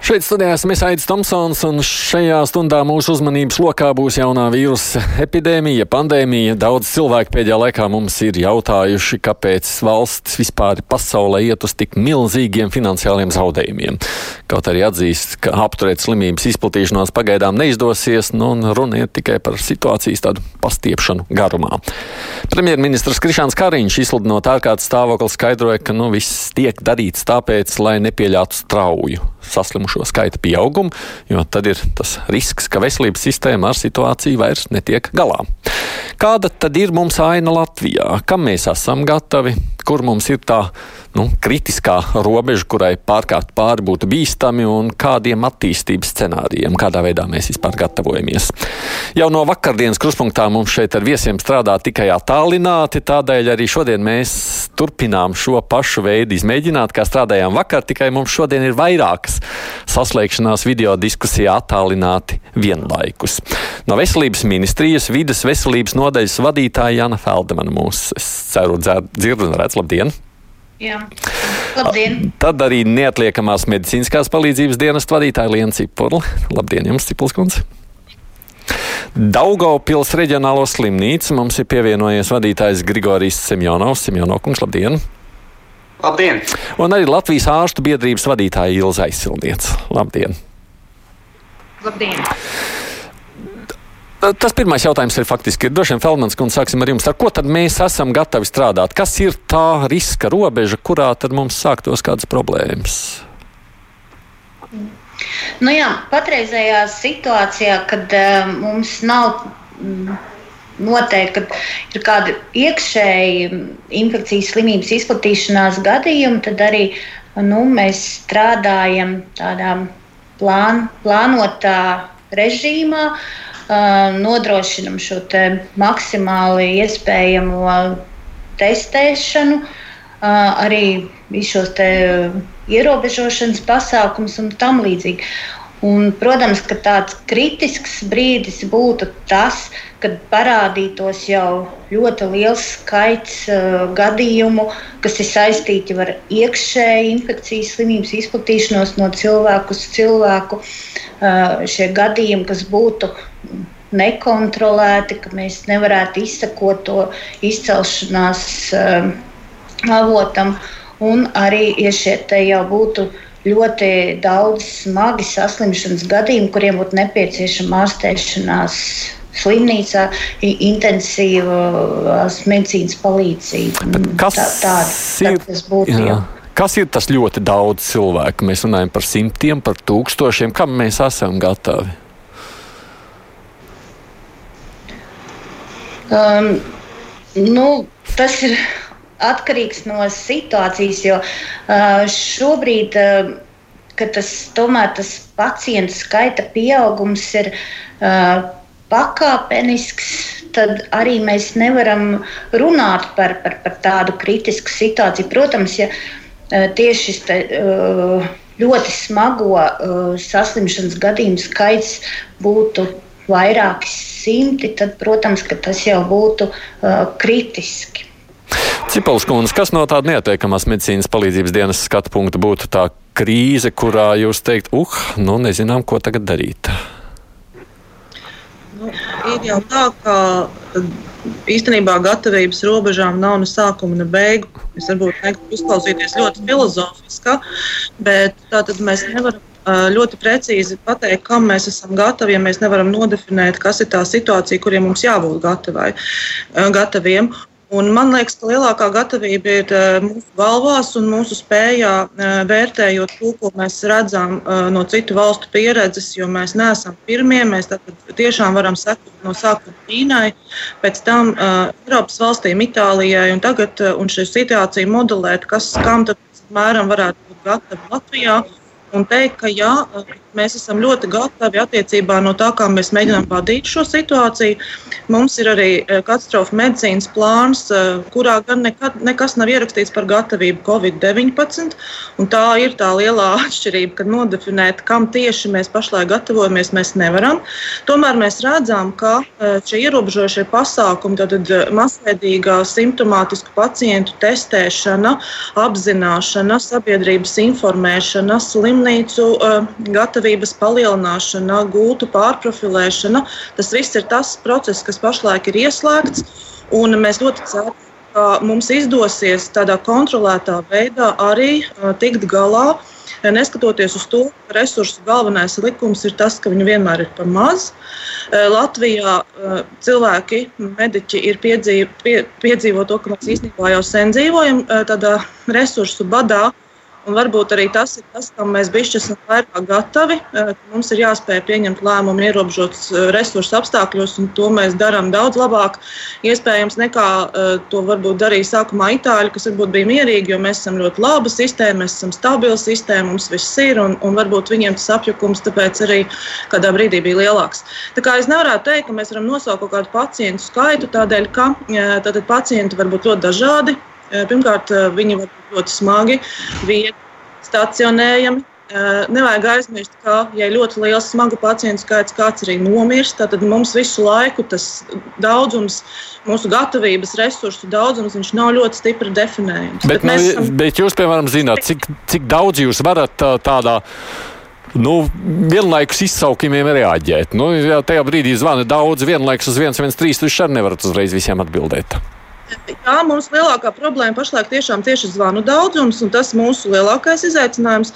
Šeit studijā esmu Aits Tomsons, un šajā stundā mūsu uzmanības lokā būs jaunā vīrusa epidēmija, pandēmija. Daudz cilvēku pēdējā laikā mums ir jautājuši, kāpēc valsts vispār pasaulē iet uz tik milzīgiem finansiāliem zaudējumiem. Kaut arī atzīst, ka apturēt slimības izplatīšanos pagaidām neizdosies, nu, un runa ir tikai par situācijas tādu pastiepšanu garumā. Premjerministrs Krišāns Kariņš izsludinot ārkārtas stāvokli skaidroja, ka nu, viss tiek darīts tāpēc, lai nepieļautu strauju saslimušo skaita pieaugumu, jo tad ir tas risks, ka veselības sistēma ar situāciju vairs netiek galā. Kāda tad ir mums aina Latvijā? Kam mēs esam gatavi? Kur mums ir tā nu, kritiskā robeža, kurai pārkāpt pāri būtu bīstami un kādiem attīstības scenārijiem, kādā veidā mēs vispār gatavojamies. Jau no vakardienas kruspunktā mums šeit ar viesiem strādā tikai attālināti, tādēļ arī šodien mēs turpinām šo pašu veidu izmēģināt, kā strādājām vakar, tikai mums šodien ir vairākas saslēgšanās video diskusijā attālināti vienlaikus. No Veselības ministrijas vidas veselības nodaļas vadītāja Jana Feldemana mūs, es ceru, dzirdu un redz, labdien! Tad arī neatliekamās medicīniskās palīdzības dienas vadītāja Liena Cipurla. Labdien, jums, Cipuls kundze! Daugaupils reģionālo slimnīcu mums ir pievienojies vadītājs Grigorijs Semjonovs. Semjonovkungs, labdien! Labdien! Un arī Latvijas ārstu biedrības vadītāja Ilza Aizsilniec. Labdien! Labdien! Tas pirmais jautājums ir faktiski, droši vien Feldmans, un sāksim ar jums. Ar ko tad mēs esam gatavi strādāt? Kas ir tā riska robeža, kurā tad mums sāktos kādas problēmas? Nu jā, patreizējā situācijā, kad uh, mums nav mm, noteikti, ka ir kādi iekšēji infekcijas slimības izplatīšanās gadījumi, tad arī nu, mēs strādājam tādā plān, plānotā režīmā. Uh, nodrošinam šo maksimāli iespējamo testēšanu, arī visus šos ierobežošanas pasākumus un tam līdzīgi. Un, protams, ka tāds kritisks brīdis būtu tas, kad parādītos jau ļoti liels skaits uh, gadījumu, kas ir saistīti ar iekšēju infekcijas slimības izplatīšanos no cilvēku uz cilvēku. Uh, šie gadījumi, kas būtu nekontrolēti, ka mēs nevarētu izsekot to izcelšanās uh, avotam, un arī ja šie te jau būtu ļoti daudz smagi saslimšanas gadījumu, kuriem būtu nepieciešama ārstēšanās slimnīcā, intensīvās medicīnas palīdzība. Kas tā, tāda, ir? Tas būtu jā. Kas ir tas ļoti daudz cilvēku? Mēs runājam par simtiem, par tūkstošiem. Kam mēs esam gatavi? Um, nu, tas ir atkarīgs no situācijas, jo uh, šobrīd, uh, tas, tomēr tas pacientu skaita pieaugums ir uh, pakāpenisks, tad arī mēs nevaram runāt par, par, par tādu kritisku situāciju. Protams, ja uh, tieši šis te, uh, ļoti smago uh, saslimšanas gadījumu skaits būtu vairāki simti, tad, protams, tas jau būtu kritiski. Cipels kundze, kas no tāda neatiekamās medicīnas palīdzības dienas skatu punkta būtu tā krīze, kurā jūs teikt, uh, nu nezinām, ko tagad darīt? Nu, ir jau tā, ka īstenībā gatavības robežām nav ne sākuma, ne beigu. Es varbūt negribu izklausīties ļoti filozofiski, bet tātad mēs nevaram ļoti precīzi pateikt, kam mēs esam gatavi, ja mēs nevaram nodefinēt, kas ir tā situācija, kuriem mums jābūt gatavai, gataviem. Un man liekas, ka lielākā gatavība ir uh, mūsu galvās un mūsu spējā uh, vērtējot to, ko mēs redzam uh, no citu valstu pieredzes, jo mēs neesam pirmie. Mēs tiešām varam sekot no sākuma Ķīnai, pēc tam Eiropas valstīm, Itālijai un tagad un šo situāciju modelēt, kas kam tad mēram varētu būt gatavi Latvijā. Un teikt, ka jā, mēs esam ļoti gatavi attiecībā no tā, kā mēs mēģinām vadīt šo situāciju. Mums ir arī katastrofa medicīnas plāns, kurā gan nekad, nekas nav ierakstīts par gatavību Covid-19. Tā ir tā lielā atšķirība, kad nodefinēt, kam tieši mēs pašlaik gatavojamies, mēs nevaram. Tomēr mēs redzam, ka šie ierobežošie pasākumi, tad masveidīgā simptomātisku pacientu testēšana, apzināšana, sabiedrības informēšana, slimnīcu gatavība gatavības palielināšana, gultu pārprofilēšana. Tas viss ir tas process, kas pašlaik ir ieslēgts. Mēs ļoti ceram, ka mums izdosies tādā kontrolētā veidā arī tikt galā. Neskatoties uz to, ka resursu galvenais likums ir tas, ka viņi vienmēr ir par maz. Latvijā cilvēki, mediķi ir piedzīvo, pie, piedzīvo to, ka mēs īstenībā jau sen dzīvojam tādā resursu badā. Un varbūt arī tas ir tas, kam mēs bišķi esam vairāk gatavi. Eh, mums ir jāspēj pieņemt lēmumu ierobežotus eh, resursu apstākļos, un to mēs darām daudz labāk. Iespējams, nekā eh, to varbūt darīja sākumā Itāļi, kas varbūt bija mierīgi, jo mēs esam ļoti laba sistēma, mēs esam stabila sistēma, mums viss ir, un, un varbūt viņiem tas apjukums tāpēc arī kādā brīdī bija lielāks. Tā kā es nevaru teikt, ka mēs varam nosaukt kaut kādu pacientu skaitu, tādēļ, ka tātad pacienti var būt ļoti dažādi. Pirmkārt, viņi var būt ļoti smagi, viegli stacionējami. Nevajag aizmirst, ka, ja ir ļoti liels smagu pacientu skaits, kāds arī nomirst, tad mums visu laiku tas daudzums, mūsu gatavības resursu daudzums, nav ļoti stipri definējams. Bet, bet, nu, esam... bet jūs, piemēram, zināt, cik, cik daudz jūs varat tādā nu, vienlaikus izsaukumiem reaģēt. Nu, ja tajā brīdī zvana daudz, vienlaikus uz 113, jūs arī nevarat uzreiz visiem atbildēt. Jā, mums lielākā problēma pašlaik tiešām tieši zvanu daudzums, un tas mūsu lielākais izaicinājums.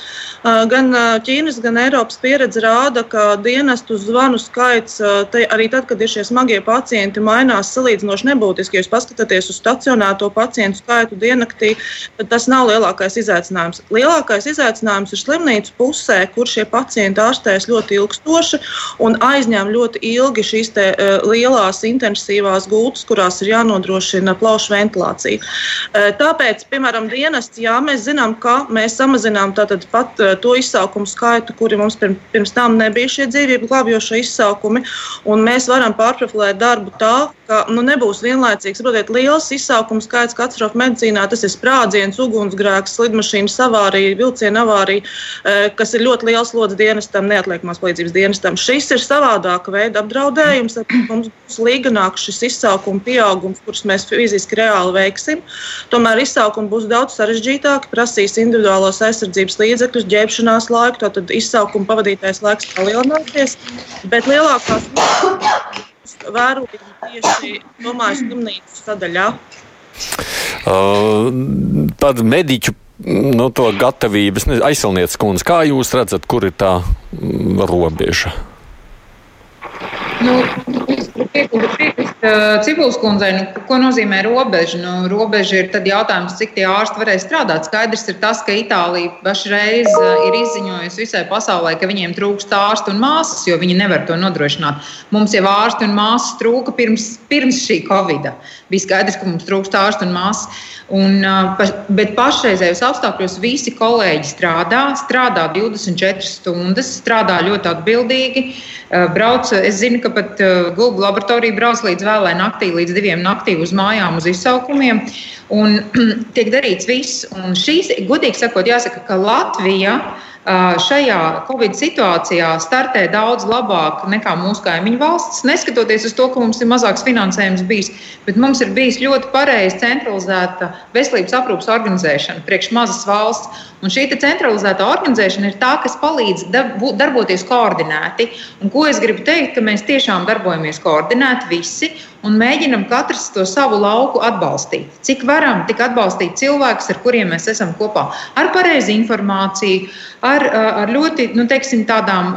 Gan Ķīnas, gan Eiropas pieredze rāda, ka dienestu zvanu skaits te, arī tad, kad ir šie smagie pacienti, mainās salīdzinoši nebūtiski. Ja jūs paskatāties uz stacionēto pacientu skaitu diennaktī, tad tas nav lielākais izaicinājums. Lielākais izaicinājums ir slimnīcu pusē, kur šie pacienti ārstēs ļoti ilgstoši un aizņem ļoti ilgi šīs te, lielās intensīvās gultas, kurās ir jānodrošina plaušu ventilāciju. Tāpēc, piemēram, dienests, jā, mēs zinām, ka mēs samazinām pat to izsaukumu skaitu, kuri mums pirms, tam nebija šie dzīvību glābjošie izsaukumi, un mēs varam pārprofilēt darbu tā, ka nu, nebūs vienlaicīgs. Saprotiet, liels izsaukuma skaits katastrofu medicīnā, tas ir sprādziens, ugunsgrēks, slidmašīnas avārija, vilciena avārija, kas ir ļoti liels lodziņš dienestam, neatliekamās palīdzības dienestam. Šis ir savādāka veida apdraudējums. Mums būs līganāks šis izsaukuma pieaugums, kurus mēs fiziski reāli veiksim. Tomēr izsaukumi būs daudz sarežģītāki, prasīs individuālos aizsardzības līdzekļus, ģērbšanās laiku, tad izsaukuma pavadītais laiks palielināsies. Bet lielākās vērojami tieši domāju slimnīcu sadaļā. Uh, par mediķu nu, to gatavības, aizsilnieces kundze, kā jūs redzat, kur ir tā mm, robeža? Nu, piekrist uh, Cipuls kundzei, nu, ko nozīmē robeža? Nu, robeža ir jautājums, cik tie ārsti varēs strādāt. Skaidrs ir tas, ka Itālija pašreiz uh, ir izziņojusi visai pasaulē, ka viņiem trūkst ārstu un māsas, jo viņi nevar to nodrošināt. Mums jau ārsti un māsas trūka pirms, pirms šī Covid. -a. Bija skaidrs, ka mums trūkst ārstu un māsas. Un, uh, bet pašreizējos apstākļos visi kolēģi strādā, strādā 24 stundas, strādā ļoti atbildīgi. Brauc, es zinu, ka pat Google laboratorija brauc līdz vēlai naktī, līdz diviem naktī uz mājām, uz izsaukumiem. Un tiek darīts viss. Un šīs, godīgi sakot, jāsaka, ka Latvija šajā Covid situācijā startē daudz labāk nekā mūsu kaimiņu valsts. Neskatoties uz to, ka mums ir mazāks finansējums bijis, bet mums ir bijis ļoti pareizi centralizēta veselības aprūpas organizēšana priekš mazas valsts. Un šī centralizēta organizēšana ir tā, kas palīdz darboties koordinēti. Un ko es gribu teikt, ka mēs tiešām darbojamies koordinēti visi un mēģinam katrs to savu lauku atbalstīt. Cik varam, tik atbalstīt cilvēkus, ar kuriem mēs esam kopā, ar pareizu informāciju, ar, ar ļoti nu, teiksim, tādām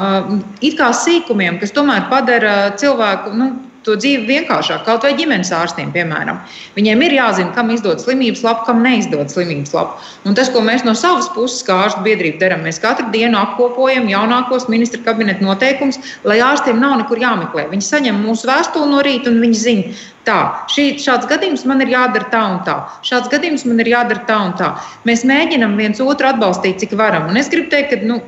it kā sīkumiem, kas tomēr padara cilvēku. Nu, to dzīvi vienkāršāk, kaut vai ģimenes ārstiem, piemēram. Viņiem ir jāzina, kam izdod slimības lapu, kam neizdod slimības lapu. Un tas, ko mēs no savas puses, kā ārstu biedrība, darām, mēs katru dienu apkopojam jaunākos ministra kabineta noteikumus, lai ārstiem nav nekur jāmeklē. Viņi saņem mūsu vēstuli no rīta un viņi zina, tā, šī, šāds gadījums man ir jādara tā un tā, šāds gadījums man ir jādara tā un tā. Mēs mēģinam viens otru atbalstīt, cik varam. Un es gribu teikt, ka nu,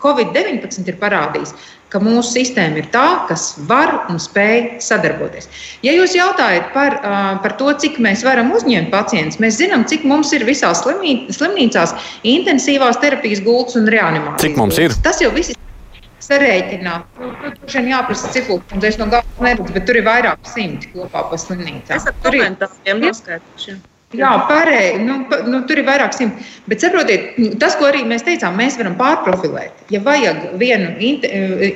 Covid-19 ir parādījis, ka mūsu sistēma ir tā, kas var un spēj sadarboties. Ja jūs jautājat par, par to, cik mēs varam uzņemt pacientus, mēs zinām, cik mums ir visās slimnīcās intensīvās terapijas gultas un reanimācijas. Cik mums ir? Tas jau viss ir sarēķināt. Tur jau jāprasa cipuli, un es no galvas neredzu, bet tur ir vairāk simti kopā pa slimnīcām. Es ar komentāriem noskaidrošu. Jā, pareizi. Nu, nu, tur ir vairāk simti. Bet saprotiet, nu, tas, ko arī mēs teicām, mēs varam pārprofilēt. Ja vajag vienu in,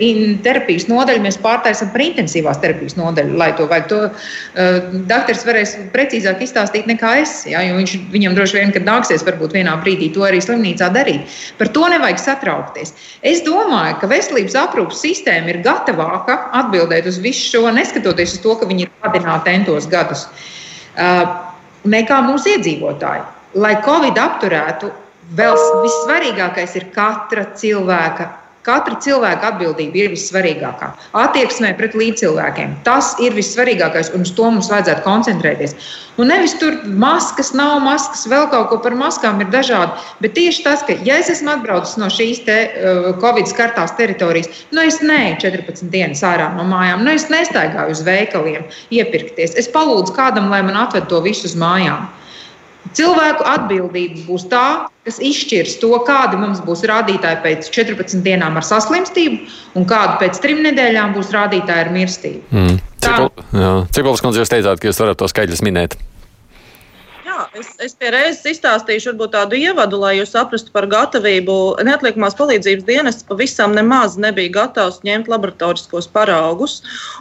in, terapijas nodaļu, mēs pārtaisam par intensīvās terapijas nodaļu, lai to vajag. To uh, doktors varēs precīzāk izstāstīt nekā es. Ja, viņš, viņam droši vien, kad nāksies varbūt vienā brīdī to arī slimnīcā darīt. Par to nevajag satraukties. Es domāju, ka veselības aprūpas sistēma ir gatavāka atbildēt uz visu šo, neskatoties uz to, ka viņi ir padināti entos gadus. Uh, nekā mūsu iedzīvotāji. Lai Covid apturētu, vēl vissvarīgākais ir katra cilvēka. Katra cilvēka atbildība ir vissvarīgākā. Attieksmē pret līdzcilvēkiem. Tas ir vissvarīgākais, un uz to mums vajadzētu koncentrēties. Un nevis tur maskas, nav maskas, vēl kaut ko par maskām ir dažādi. Bet tieši tas, ka, ja es esmu atbraucis no šīs te, uh, Covid skartās teritorijas, nu es neju 14 dienas ārā no mājām, nu es nestaigāju uz veikaliem iepirkties. Es palūdzu kādam, lai man atved to visu uz mājām. Cilvēku atbildība būs tā, kas izšķirs to, kādi mums būs rādītāji pēc 14 dienām ar saslimstību, un kādi pēc trim nedēļām būs rādītāji ar mirstību. Mm. Cik kundze jūs teicāt, ka jūs varat to skaidrs minēt? Jā, es, es pie reizes izstāstīšu varbūt, tādu ievadu, lai jūs saprastu par gatavību. Neatliekamās palīdzības dienests pavisam nemaz nebija gatavs ņemt laboratoriskos paraugus.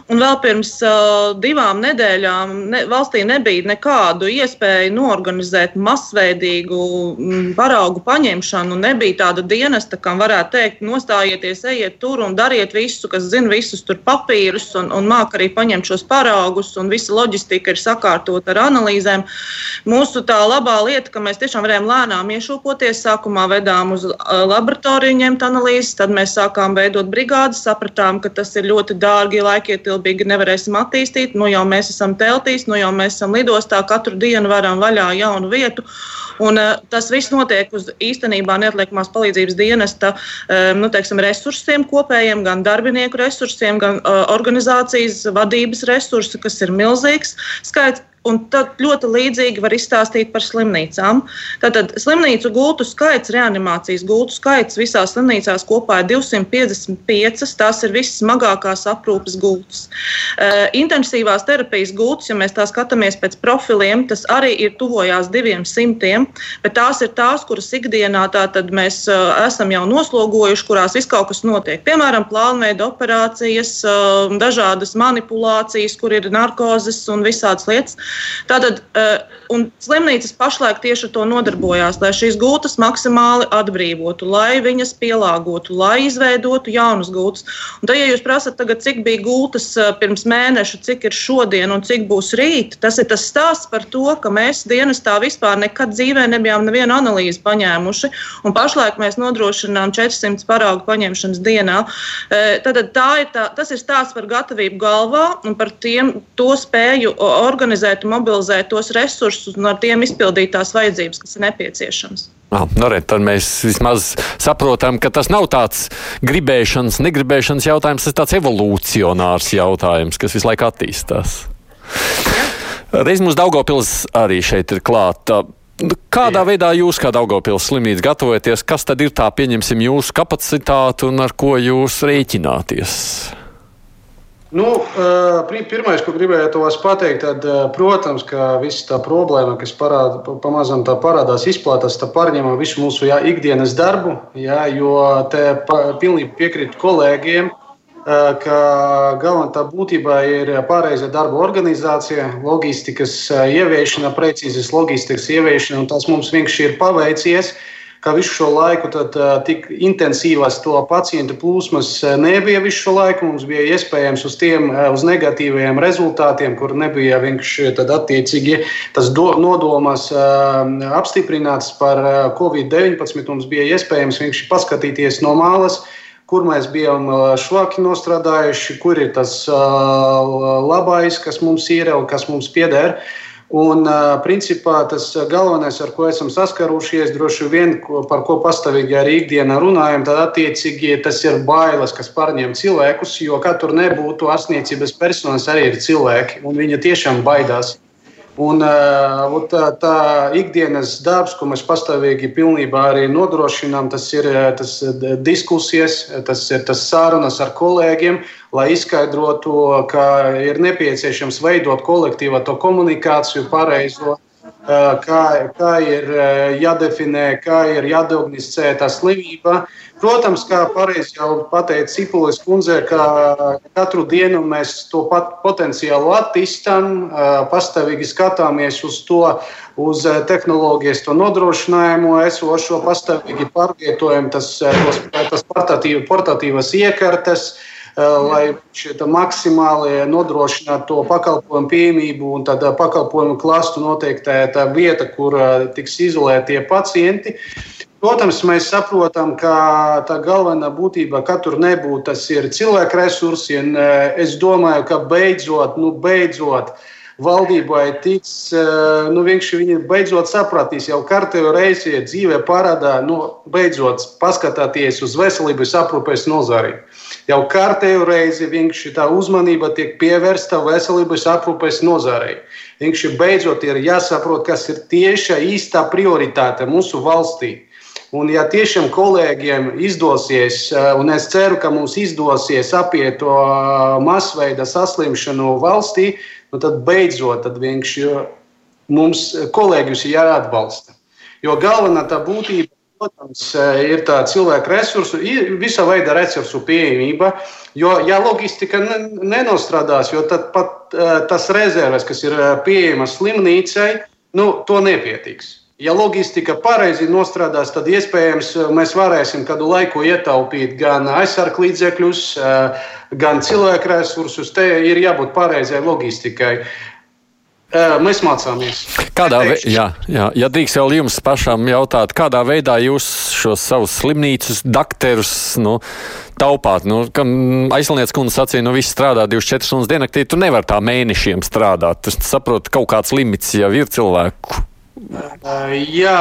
Un vēl pirms uh, divām nedēļām ne, valstī nebija nekādu iespēju norganizēt masveidīgu m, paraugu paņemšanu. Nebija tāda dienesta, kam varētu teikt, nostājieties, ejiet tur un dariet visu, kas zina visus tur papīrus un, un māk arī paņemt šos paraugus, un visa loģistika ir sakārtot ar analīzēm. Mūsu mūsu tā labā lieta, ka mēs tiešām varējām lēnām iešūpoties. Sākumā vedām uz laboratoriju, ņemt analīzes, tad mēs sākām veidot brigādes, sapratām, ka tas ir ļoti dārgi, laikietilpīgi, nevarēsim attīstīt. Nu jau mēs esam teltīs, nu jau mēs esam lidostā, katru dienu varam vaļā jaunu vietu. Un, uh, tas viss notiek uz īstenībā neatliekamās palīdzības dienesta um, nu, teiksim, resursiem, kopējiem, gan darbinieku resursiem, gan uh, organizācijas vadības resursi, kas ir milzīgs skaits. Un tad ļoti līdzīgi var izstāstīt par slimnīcām. Tātad slimnīcu gultu skaits, reanimācijas gultu skaits visās slimnīcās kopā ir 255. Tās ir visas smagākās aprūpes gultas. Uh, intensīvās terapijas gultas, ja mēs tā skatāmies pēc profiliem, tas arī ir tuvojās 200, bet tās ir tās, kuras ikdienā mēs uh, esam jau noslogojuši, kurās viss kaut kas notiek. Piemēram, plānveida operācijas, uh, dažādas manipulācijas, kur ir narkozes un visādas lietas. Tātad, eh, un slimnīcas pašlaik tieši ar to nodarbojās, lai šīs gultas maksimāli atbrīvotu, lai viņas pielāgotu, lai izveidotu jaunas gultas. Un tad, ja jūs prasat, tagad, cik bija gultas eh, pirms mēneša, cik ir šodien un cik būs rīt, tas ir tas stāsts par to, ka mēs dienestā vispār nekad dzīvē nebijām nevienu analīzi paņēmuši, pašlaik mēs nodrošinām 400 paraugu paņemšanas dienā. Tad eh, tā ir tā, tas ir stāsts par gatavību galvā un par tiem, to spēju organizēt varētu mobilizēt tos resursus un ar tiem izpildīt tās vajadzības, kas ir nepieciešamas. Ah, nu, re, tad mēs vismaz saprotam, ka tas nav tāds gribēšanas, negribēšanas jautājums, tas ir tāds evolūcionārs jautājums, kas visu laiku attīstās. Reiz mums Daugopils arī šeit ir klāta. Kādā Jā. veidā jūs, kā Daugopils slimnīca, gatavojaties? Kas tad ir tā, pieņemsim, jūsu kapacitāte un ar ko jūs rēķināties? Nu, pirmais, ko gribēju pateikt, tad, protams, ka visa tā problēma, kas parāda, pamazām tā parādās, izplatās, tā pārņem visu mūsu jā, ikdienas darbu. Jā, jo te pilnīgi piekrītu kolēģiem, ka galvenā būtībā ir pareiza darba organizācija, loģistikas ieviešana, precīzas loģistikas ieviešana, un tas mums vienkārši ir paveicies ka visu šo laiku tad, uh, tik intensīvas to pacientu plūsmas nebija visu šo laiku. Mums bija iespējams uz tiem uh, uz negatīviem rezultātiem, kur nebija vienkārši attiecīgi tas do, nodomas uh, apstiprināts par Covid-19. Mums bija iespējams vienkārši paskatīties no malas kur mēs bijām švaki nostrādājuši, kur ir tas uh, labais, kas mums ir un kas mums pieder. Un, principā, tas galvenais, ar ko esam saskarušies, droši vien, ko, par ko pastāvīgi arī ikdienā runājam, tad attiecīgi tas ir bailes, kas pārņem cilvēkus, jo tur nebūtu ārstniecības personas arī ir cilvēki, un viņi tiešām baidās. Un, uh, tā, tā ikdienas darbs, ko mēs pastāvīgi arī nodrošinām, tas ir tas diskusijas, tas ir tas sarunas ar kolēģiem, lai izskaidrotu, ka ir nepieciešams veidot kolektīvo to komunikāciju pareizo, kā, kā ir jādefinē, kā ir jādiagnosticē tā slimība. Protams, kā pareizi jau pateica Cipulis kundze, ka katru dienu mēs to potenciālu attīstām, pastāvīgi skatāmies uz to, uz tehnoloģijas to nodrošinājumu, esošo pastāvīgi pārvietojam tas, tas portatīvas iekartas, lai šie maksimāli nodrošinātu to pakalpojumu pieejamību un tad pakalpojumu klastu noteiktā vieta, kur tiks izolētie pacienti. Protams, mēs saprotam, ka tā galvenā būtība, ka tur nebūtu, tas ir cilvēku resursi. Es domāju, ka beidzot, nu, beidzot valdībai tiks, nu, viņi beidzot sapratīs, jau kārtējo reizi dzīvē parādā, nu, beidzot paskatāties uz veselības aprūpēs nozari. Jau kārtējo reizi viņš tā uzmanība tiek pievērsta veselības aprūpēs nozarei. Viņš beidzot ir jāsaprot, kas ir tieša īstā prioritāte mūsu valstī. Un, ja tiešām kolēģiem izdosies, eh, un es ceru, ka mums izdosies apiet to eh, masveida saslimšanu valstī, nu tad beidzot tad mums kolēģus ir jāatbalsta. Jo galvenā tā būtība, protams, eh, ir tā cilvēka resursu, visa veida resursu pieejamība. Jo, ja loģistika nenostrādās, jo tad pat tas rezerves, kas ir pieejamas slimnīcai, nu, to nepietiks. Ja loģistika pareizi nostrādās, tad iespējams eh, mēs varēsim kādu laiku ietaupīt gan aizsargu līdzekļus, eh, gan cilvēku resursus. Te ir jābūt pareizai loģistikai. Eh, mēs mācāmies. Kādā veidā, jā, jā, ja drīkst vēl jums pašām jautāt, kādā veidā jūs šos savus slimnīcas, dakterus nu, taupāt? Nu, Aizslinieca kundze sacīja, nu viss strādā 24 stundas diennaktī, tu nevari tā mēnešiem strādāt. Es saprotu, kaut kāds limits jau ir cilvēku Jā,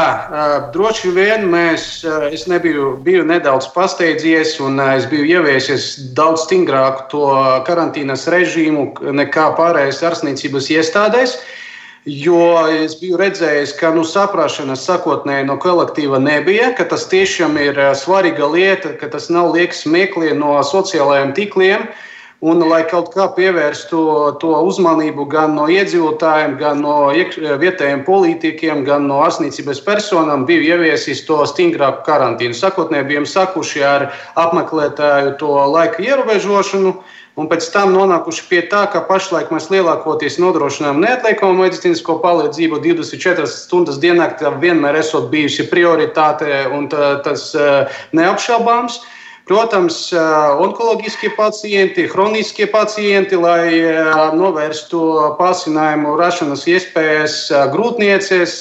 droši vien mēs, es nebiju, biju nedaudz pasteidzies un es biju ieviesies daudz stingrāku to karantīnas režīmu nekā pārējais ārstniecības iestādēs. Jo es biju redzējis, ka nu, saprāšanas sakotnēji no kolektīva nebija, ka tas tiešām ir svarīga lieta, ka tas nav liekas smieklīgi no sociālajiem tīkliem. Uh, Un, lai kaut kā pievērstu to uzmanību gan no iedzīvotājiem, gan no vietējiem politiķiem, gan no ārstniecības personām, bija ieviesis to stingrāku karantīnu. Sakotnēji bijām sakuši ar apmeklētāju to laika ierobežošanu. Un pēc tam nonākuši pie tā, ka pašlaik mēs lielākoties nodrošinām neatliekamu medicīnisko palīdzību 24 stundas dienā, vienmēr esot bijusi prioritāte un tas eh, neapšaubāms. Protams, onkoloģiskie pacienti, chroniskie pacienti, lai novērstu pasinājumu rašanas iespējas grūtniecies,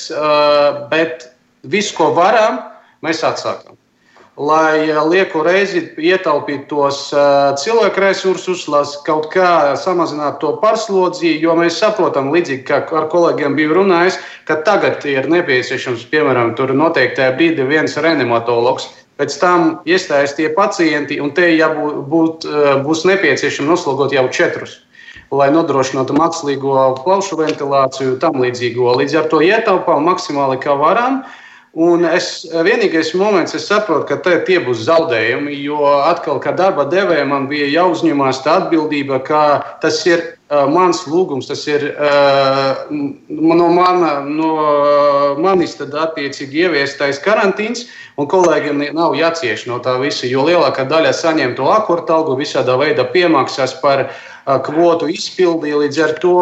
bet visu, ko varam, mēs atsākam. Lai lieku reizi ietaupītu tos cilvēku resursus, lai kaut kā samazinātu to pārslodzi, jo mēs saprotam, līdzīgi kā ar kolēģiem bija runājis, ka tagad ir nepieciešams, piemēram, tur noteiktajā brīdī viens reanimatologs Pēc tam iestājas tie pacienti, un te jābūt, būt, eh, būs nepieciešams noslogot jau četrus, lai nodrošinātu mākslīgo plaušu ventilāciju un tam līdzīgo. Līdz ar to ietaupām maksimāli, kā varam. Un es vienīgais moments, es saprotu, ka te, tie būs zaudējumi, jo atkal, kā darba devējai, man bija jāuzņemās tā atbildība, ka tas ir mans lūgums, tas ir no, mana, no manis attiecīgi ieviestais karantīns, un kolēģiem nav jācieš no tā visa, jo lielākā daļa saņem to akortu algu, visādā veidā piemaksās par kvotu izpildi, līdz ar to.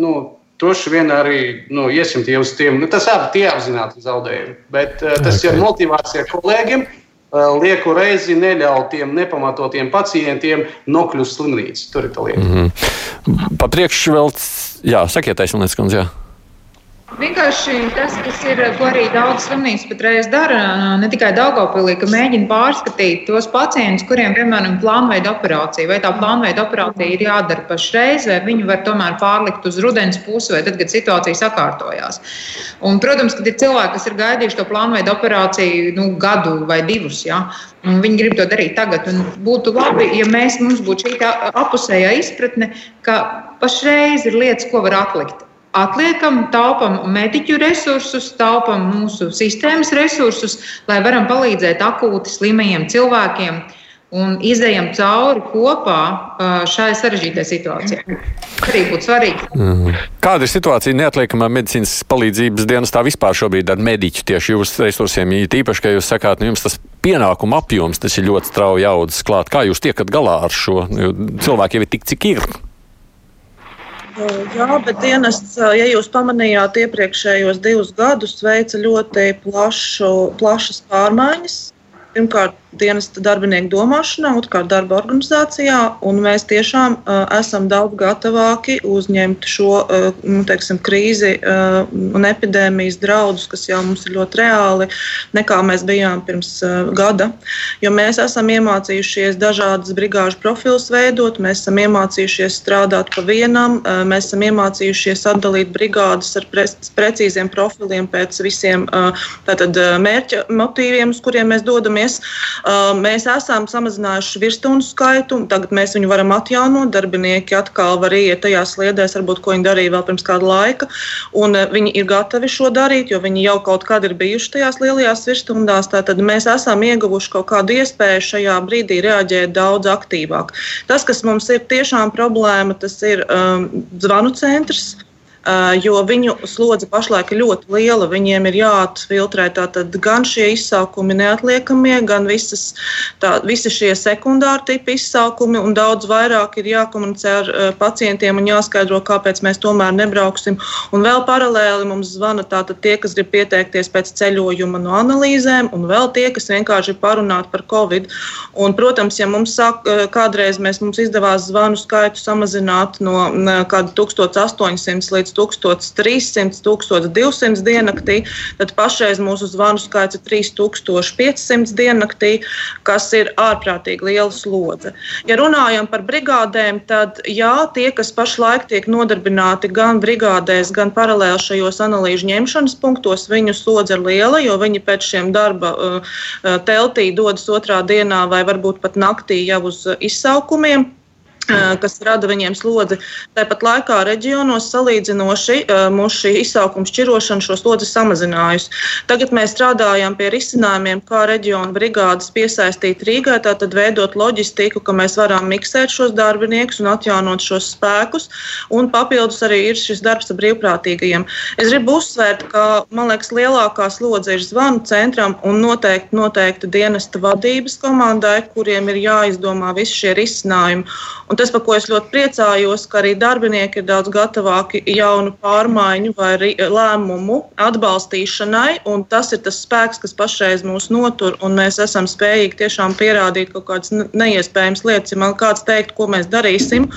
Nu, droši vien arī nu, iesim tie uz tiem. Nu, tas abi tie apzināti zaudējumi, bet uh, tas okay. ir motivācija kolēģiem. Uh, lieku reizi neļaut tiem nepamatotiem pacientiem nokļūt slimnīcā. Tur ir tā lieta. Mm -hmm. Papriekš vēl, jā, sakiet, aizsmeļs, kundze. Vienkārši tas, kas ir, ko arī daudz slimnīcas patreiz dara, ne tikai Daugopilī, ka mēģina pārskatīt tos pacientus, kuriem, piemēram, plānveida operācija, vai tā plānveida operācija ir jādara pašreiz, vai viņu var tomēr pārlikt uz rudens pusi, vai tad, kad situācija sakārtojās. Un, protams, kad ir cilvēki, kas ir gaidījuši to plānveida operāciju nu, gadu vai divus, ja, un viņi grib to darīt tagad, un būtu labi, ja mēs, mums būtu šī apusējā izpratne, ka pašreiz ir lietas, ko var atlikt atliekam, taupam mediķu resursus, taupam mūsu sistēmas resursus, lai varam palīdzēt akūti slimajiem cilvēkiem un izējam cauri kopā šai sarežģītajai situācijai. Arī būtu svarīgi. Mm. Kāda ir situācija neatliekamā medicīnas palīdzības dienestā vispār šobrīd ar mediķu tieši jūsu resursiem? Īpaši, ka jūs sakāt, nu jums tas pienākuma apjoms, tas ir ļoti strauji audzis klāt. Kā jūs tiekat galā ar šo? Cilvēki jau ir tik, cik ir. Jā, bet dienests, ja jūs pamanījāt, iepriekšējos divus gadus veica ļoti plašu, plašas pārmaiņas. Pirmkārt, dienesta darbinieku domāšanā, otrkārt darba organizācijā, un mēs tiešām uh, esam daudz gatavāki uzņemt šo uh, nu, teiksim, krīzi uh, un epidēmijas draudus, kas jau mums ir ļoti reāli, nekā mēs bijām pirms uh, gada. Jo mēs esam iemācījušies dažādas brigāžu profilus veidot, mēs esam iemācījušies strādāt pa vienam, uh, mēs esam iemācījušies atdalīt brigādes ar pre precīziem profiliem pēc visiem uh, tātad, mērķa motīviem, uz kuriem mēs dodamies. Uh, mēs esam samazinājuši virsstundu skaitu, tagad mēs viņu varam atjaunot. Darbinieki atkal var iet tajās sliedēs, varbūt, ko viņi darīja vēl pirms kāda laika. Viņi ir gatavi šo darīt, jo viņi jau kaut kad ir bijuši tajās lielajās virsstundās. Tad mēs esam ieguvuši kaut kādu iespēju šajā brīdī reaģēt daudz aktīvāk. Tas, kas mums ir tiešām problēma, tas ir um, zvanu centrs. Jo viņu slodze pašlaik ir ļoti liela. Viņiem ir jāatfiltrē gan šie izsaukumi neatliekamie, gan visas, tā, visi šie sekundāri tipi izsaukumi, un daudz vairāk ir jākomunicē ar pacientiem un jāskaidro, kāpēc mēs tomēr nebrauksim. Un vēl paralēli mums zvana tātad tie, kas grib pieteikties pēc ceļojuma no analīzēm, un vēl tie, kas vienkārši ir parunāti par covid. Un, protams, ja mums sāk, kādreiz mēs, mums izdevās zvanu skaitu samazināt no kāda 1800 līdz 1300, 1200 diennaktī, tad pašreiz mūsu zvanu skaits ir 3500 diennaktī, kas ir ārprātīgi liela slodze. Ja runājam par brigādēm, tad jā, tie, kas pašlaik tiek nodarbināti gan brigādēs, gan paralēli šajos analīžu ņemšanas punktos, viņu slodze ir liela, jo viņi pēc šiem darba uh, uh teltī dodas otrā dienā vai varbūt pat naktī jau uz izsaukumiem kas rada viņiem slodzi. Tāpat laikā reģionos salīdzinoši mūsu šī izsaukuma šķirošana šo slodzi samazinājusi. Tagad mēs strādājam pie risinājumiem, kā reģionu brigādes piesaistīt Rīgai, tātad veidot loģistiku, ka mēs varam miksēt šos darbiniekus un atjaunot šos spēkus. Un papildus arī ir šis darbs ar brīvprātīgajiem. Es gribu uzsvērt, ka man liekas, lielākā slodze ir zvanu centram un noteikti, noteikti dienesta vadības komandai, kuriem ir jāizdomā visi šie risinājumi. Un tas, par ko es ļoti priecājos, ka arī darbinieki ir daudz gatavāki jaunu pārmaiņu vai lēmumu atbalstīšanai. Tas ir tas spēks, kas pašreiz mūs notur, un mēs esam spējīgi tiešām pierādīt kaut kādas neiespējamas lietas. Ja man kāds teikt, ko mēs darīsim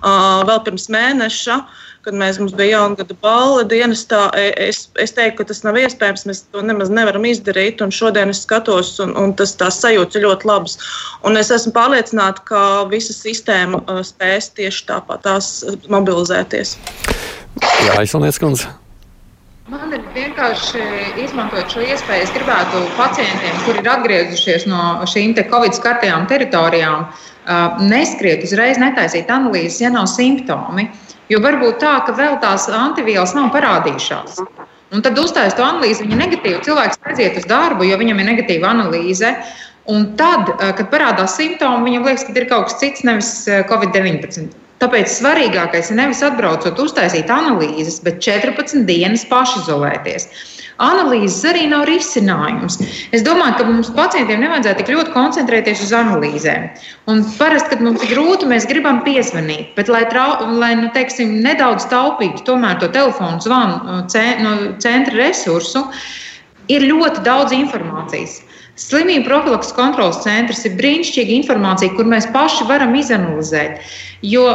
vēl pirms mēneša, kad mēs, mums bija jaungada balva dienestā. E, es, es teiktu, ka tas nav iespējams. Mēs to nemaz nevaram izdarīt. Šodien es skatos, un, un tas tās sajūtas ir ļoti labas. Un es esmu pārliecināta, ka visa sistēma uh, spēs tieši tāpat tās mobilizēties. Jā, aizsaniec, kundze. Man ir vienkārši izmantojot šo iespēju, es gribētu pacientiem, kuri ir atgriezušies no šīm te Covid skartajām teritorijām, uh, neskriet uzreiz, netaisīt analīzes, ja nav simptomi. Jo var būt tā, ka vēl tās antivielas nav parādījušās. Un tad uztaisīt to analīzi, viņa negatīva. Cilvēks aiziet uz darbu, jo viņam ir negatīva analīze. Un tad, eh, kad parādās simptomi, viņam liekas, ka ir kaut kas cits, nevis eh, Covid-19. Tāpēc svarīgākais ir nevis atbraucot, uztaisīt analīzes, bet 14 dienas pašizolēties analīzes arī nav risinājums. Es domāju, ka mums pacientiem nevajadzētu tik ļoti koncentrēties uz analīzēm. Un parasti, kad mums ir grūti, mēs gribam piezvanīt, bet lai, trau, lai nu, teiksim, nedaudz taupītu to telefonu zvanu no centra resursu, ir ļoti daudz informācijas. Slimību profilakses kontrolas centrs ir brīnišķīga informācija, kur mēs paši varam izanalizēt. Jo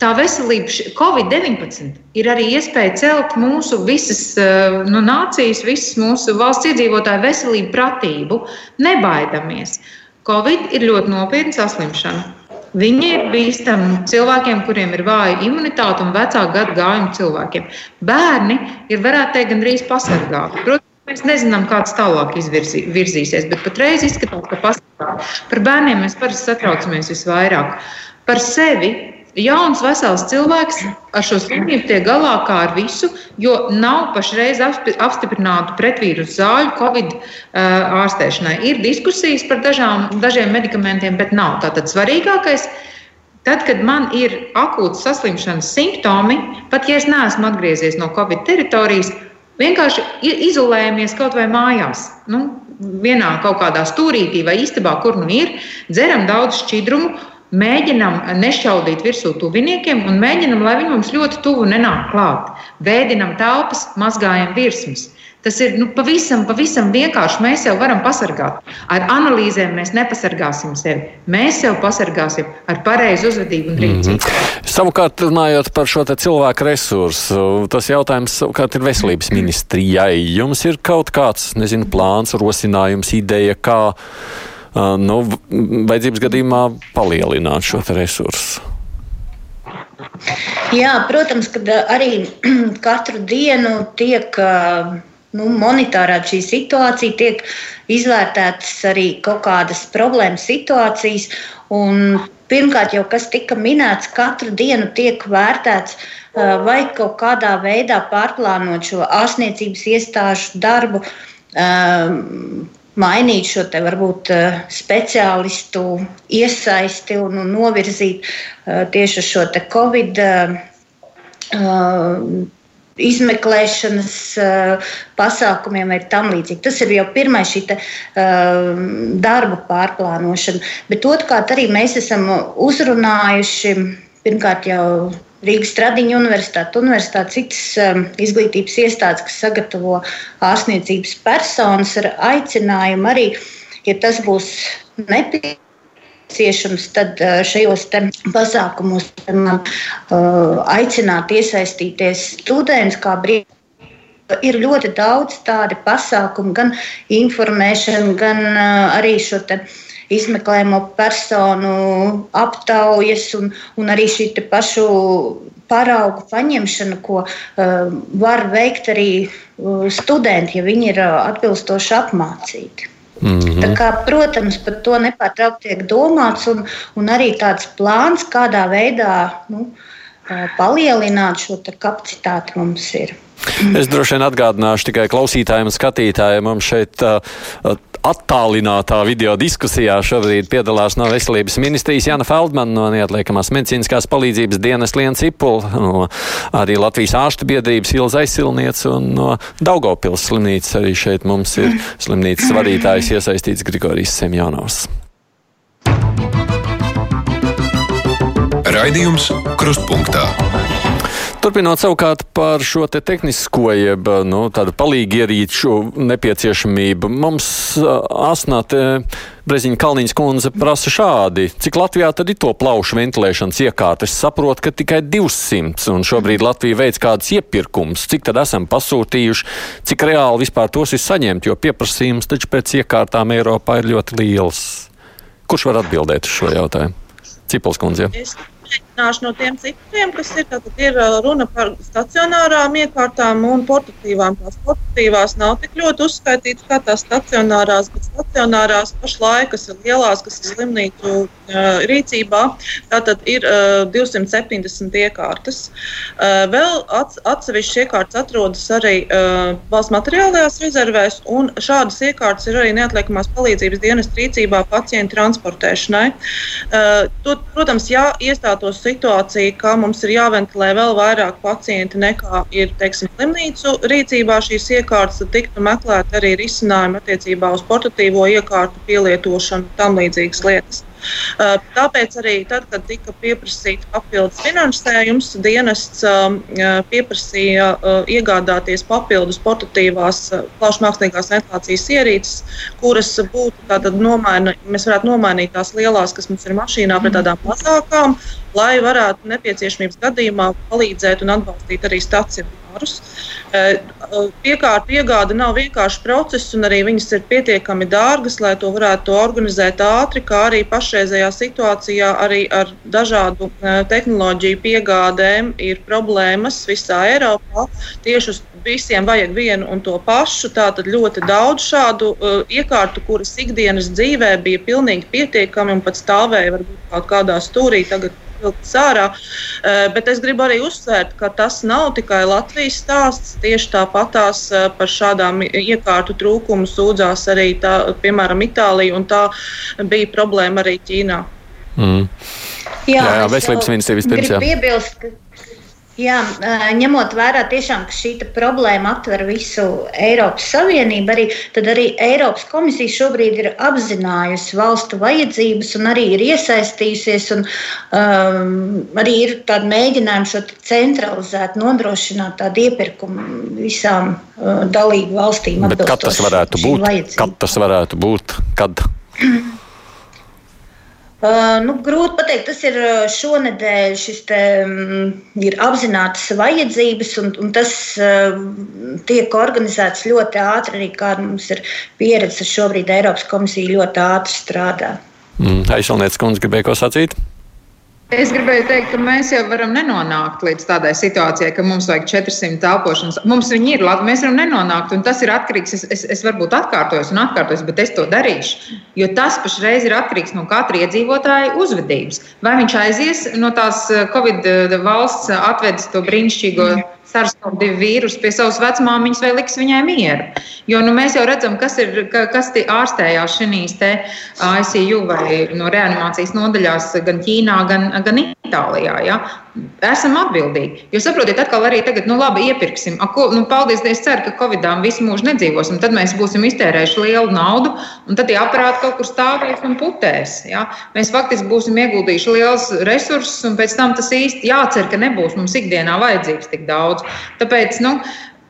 tā veselība, Covid-19 ir arī iespēja celt mūsu visas nu, nācijas, visas mūsu valsts iedzīvotāju veselību, pratību. Nebaidamies! Covid ir ļoti nopietna saslimšana. Viņi ir bīstami cilvēkiem, kuriem ir vāja imunitāte un vecāku gadu gājumu cilvēkiem. Bērni ir, varētu teikt, gandrīz pasargāti. Protams, Mēs nezinām, kāds tālāk izvirzīsies, bet patreiz izskatās, ka pastāv. Par bērniem mēs parasti satraucamies visvairāk. Par sevi Jauns, vesels cilvēks ar šo slimību tiek galā kā ar visu, jo nav pašreiz apstiprinātu pretvīrusu zāļu Covid ārstēšanai. Ir diskusijas par dažām, dažiem medikamentiem, bet nav. Tātad svarīgākais. Tad, kad man ir akūts saslimšanas simptomi, pat ja es neesmu atgriezies no Covid teritorijas, vienkārši izolējamies kaut vai mājās. Nu, vienā kaut kādā stūrītī vai istabā, kur nu ir, dzeram daudz šķidrumu Mēģinam nešķaudīt virsū tuviniekiem un mēģinam, lai viņi mums ļoti tuvu nenāk klāt. Vēdinam telpas, mazgājam virsmas. Tas ir nu, pavisam, pavisam vienkārši. Mēs jau varam pasargāt. Ar analīzēm mēs nepasargāsim sevi. Mēs sev pasargāsim ar pareizu uzvedību un rīcību. Mm -hmm. Savukārt, runājot par šo cilvēku resursu, tas jautājums savukārt ir veselības ministrijai. Jums ir kaut kāds, nezinu, plāns, rosinājums, ideja, kā nu, vajadzības gadījumā palielināt šo resursu. Jā, protams, ka arī katru dienu tiek nu, monitorēta šī situācija, tiek izvērtētas arī kaut kādas problēmas situācijas. Pirmkārt, jau kas tika minēts, katru dienu tiek vērtēts, vai kaut kādā veidā pārplānot šo ārstniecības iestāžu darbu mainīt šo te varbūt speciālistu iesaisti un, novirzīt tieši šo te Covid izmeklēšanas uh, pasākumiem vai tam līdzīgi. Tas ir jau pirmais šī uh, darba pārplānošana. Bet otrkārt arī mēs esam uzrunājuši pirmkārt jau Rīgas Tradiņu universitāte, universitāte, citas um, izglītības iestādes, kas sagatavo ārstniecības personas ar aicinājumu arī, ja tas būs nepieciešams, tad uh, šajos pasākumos uh, aicināt iesaistīties students kā brīvības. Ir ļoti daudz tādu pasākumu, gan informēšana, gan uh, arī šo te, izmeklējamo personu aptaujas un, un arī šī pašu paraugu paņemšana, ko uh, var veikt arī uh, studenti, ja viņi ir uh, atbilstoši apmācīti. Mm -hmm. Kā, protams, par to nepārtraukti tiek domāts, un, un arī tāds plāns, kādā veidā nu, palielināt šo kapacitāti mums ir. Es droši vien atgādināšu tikai klausītājiem un skatītājiem. Mums šeit uh, attālinātā video diskusijā šobrīd piedalās no Veselības ministrijas Jana Feldmana, no neatliekamās medicīniskās palīdzības dienas Liens Ipul, no arī Latvijas ārstu biedrības Ilza Aizsilniece un no Daugopils slimnīcas arī šeit mums ir slimnīcas vadītājs iesaistīts Grigorijs Semjonovs. Raidījums Krustpunktā. Turpinot savukārt par šo te tehnisko, jeb nu, tādu palīgi ierīču nepieciešamību, mums asnāte Breziņa Kalniņas kundze prasa šādi. Cik Latvijā tad ir to plaušu ventilēšanas iekārtas? Saprotu, ka tikai 200, un šobrīd Latvija veids kādas iepirkums. Cik tad esam pasūtījuši, cik reāli vispār tos ir saņemt, jo pieprasījums taču pēc iekārtām Eiropā ir ļoti liels. Kurš var atbildēt uz šo jautājumu? Cipels kundze. Ja? Nāšu no tiem cipriem, kas ir, tad ir runa par stacionārām iekārtām un portatīvām. Tās portatīvās nav tik ļoti uzskaitītas kā tās stacionārās, bet stacionārās pašlaik, kas ir lielās, kas ir slimnīcu uh, rīcībā, tātad ir uh, 270 iekārtas. Uh, vēl atsevišķas iekārtas atrodas arī valsts materiālajās rezervēs, un šādas iekārtas ir arī neatliekamās palīdzības dienas rīcībā pacientu transportēšanai. To, protams, ja iestātos situācija, ka mums ir jāventilē vēl vairāk pacienti nekā ir teiksim, slimnīcu rīcībā šīs iekārtas, tad tiktu meklēt arī risinājumi attiecībā uz portatīvo iekārtu pielietošanu un tam līdzīgas lietas. Tāpēc arī tad, kad tika pieprasīts papildus finansējums, dienests pieprasīja iegādāties papildus portatīvās plašmākslīgās ventilācijas ierīces, kuras būtu nomaina, mēs varētu nomainīt tās lielās, kas mums ir mašīnā, pret tādām mazākām, lai varētu nepieciešamības gadījumā palīdzēt un atbalstīt arī stacionārus. Piekārtu iegāde nav vienkāršs process, un arī viņas ir pietiekami dārgas, lai to varētu organizēt ātri, kā arī pašreizējā situācijā arī ar dažādu tehnoloģiju piegādēm ir problēmas visā Eiropā. Tieši uz visiem vajag vienu un to pašu. Tātad ļoti daudz šādu uh, iekārtu, kuras ikdienas dzīvē bija pilnīgi pietiekami un pat stāvēja varbūt kaut kādā stūrī. Tagad vilktas ārā. Bet es gribu arī uzsvērt, ka tas nav tikai Latvijas stāsts. Tieši tāpatās par šādām iekārtu trūkumu sūdzās arī, tā, piemēram, Itālija, un tā bija problēma arī Ķīnā. Mm. Jā, jā, jā veselības ministrija vispirms. Jā. Piebilst, ka Jā, ņemot vērā, tiešām, ka šī problēma aptver visu Eiropas Savienību, arī, tad arī Eiropas komisija šobrīd ir apzinājusi valstu vajadzības un arī ir iesaistījusies. Un, um, arī ir tādi mēģinājumi šo centralizēt, nodrošināt tādu iepirkumu visām uh, dalību valstīm. Kad tas varētu būt? Kad tas varētu būt? Kad? Uh, nu, grūti pateikt, tas ir šonadēļ. Šis te, um, ir apzināts vajadzības, un, un tas uh, tiek organizēts ļoti ātri. Arī kāda mums ir pieredze, šobrīd Eiropas komisija ļoti ātri strādā. Mm, Aizsalnieks kundze gribēja ko sacīt? Es gribēju teikt, ka mēs jau varam nenonākt līdz tādai situācijai, ka mums vajag 400 elpošanas. Mums viņi ir labi, mēs varam nenonākt, un tas ir atkarīgs. Es, es, es varbūt atkārtojos un atkārtojos, bet es to darīšu. Jo tas pašreiz ir atkarīgs no katra iedzīvotāja uzvedības. Vai viņš aizies no tās eh, Covid eh, valsts, atvedis to brīnišķīgo. Mm SARS-CoV-2 vīrusu pie savas vecmāmiņas vai liks viņai mieru. Jo nu, mēs jau redzam, kas ir ka, kas ārstējās šīs ICU vai no reanimācijas nodaļās gan Ķīnā, gan, gan Itālijā. Ja? Esam atbildīgi. Jo saprotiet, atkal arī tagad, nu labi, iepirksim. A, ko, nu, paldies, es ceru, ka Covidām visu mūžu nedzīvosim. Tad mēs būsim iztērējuši lielu naudu, un tad tie aparāti kaut kur stāvēs un putēs. Ja? Mēs faktiski būsim ieguldījuši liels resursus, un pēc tam tas īsti jācer, ka nebūs mums ikdienā vajadzīgs tik daudz. Tāpēc, nu,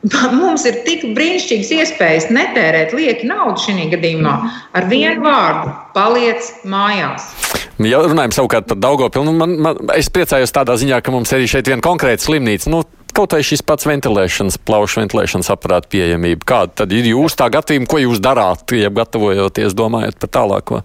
Mums ir tik brīnišķīgas iespējas netērēt lieki naudu šajā gadījumā. Ar vienu vārdu - paliec mājās. Ja runājam savukārt par Daugopilu, nu man, man, es priecājos tādā ziņā, ka mums arī šeit viena konkrēta slimnīca. Nu, kaut vai šis pats ventilēšanas, plaušu ventilēšanas aparāta pieejamība. Kāda tad ir jūsu tā gatavība, ko jūs darāt, ja gatavojoties, domājot par tālāko?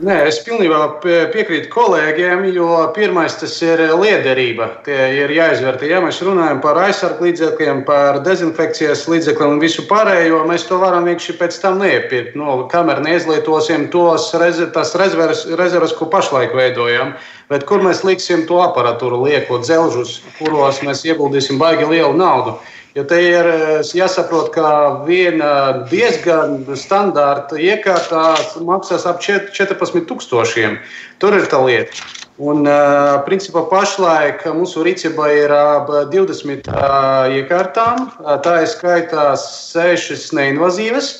Nē, es pilnībā piekrītu kolēģiem, jo pirmais tas ir liederība. Tie ir jāizvērtē. Ja mēs runājam par aizsargu līdzekļiem, par dezinfekcijas līdzekļiem un visu pārējo, mēs to varam vienkārši pēc tam neiepirkt. No, kamēr neizlietosim tos rez, rezerves, rezerves, ko pašlaik veidojam, bet kur mēs liksim to aparatūru, liekot dzelžus, kuros mēs ieguldīsim baigi lielu naudu. Jo te ir jāsaprot, ka viena diezgan standarta iekārta maksās ap 14,000. Tur ir tā lieta. Un, principā, pašlaik mūsu rīcībā ir ap 20 eh, iekārtām. Tā ir skaitā 6 neinvazīvas.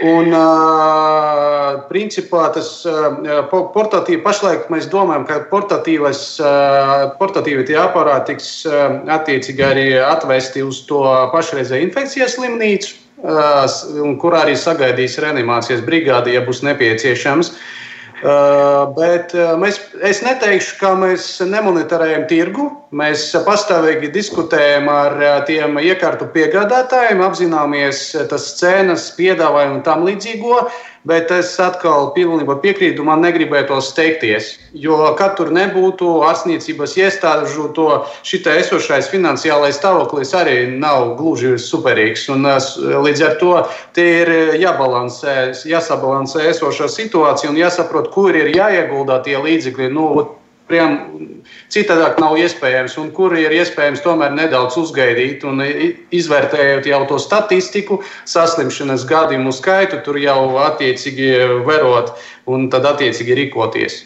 Un, uh, principā, tas uh, portatīvi, pašlaik mēs domājam, ka portatīvas, uh, portatīvi tie aparāti tiks uh, attiecīgi arī atvesti uz to pašreizēju infekcijas slimnīcu, uh, kur arī sagaidīs reanimācijas brigādi, ja būs nepieciešams. Uh, bet uh, mēs, es neteikšu, ka mēs nemonitorējam tirgu. Mēs pastāvīgi diskutējam ar uh, tiem iekārtu piegādātājiem, apzināmies tas cenas, piedāvājumu un tam līdzīgo. Bet es atkal pilnībā piekrītu, man negribētos steigties. Jo, kad tur nebūtu ārstniecības iestāžu, to šitā esošais finansiālais stāvoklis arī nav gluži superīgs. Un, līdz ar to ir jābalansē, jāsabalansē esošā situācija un jāsaprot, kur ir jāieguldā tie līdzekļi. Nu, Priem, citādāk nav iespējams, un kur ir iespējams tomēr nedaudz uzgaidīt, un izvērtējot jau to statistiku, saslimšanas gadījumu skaitu, tur jau attiecīgi verot un tad attiecīgi rīkoties.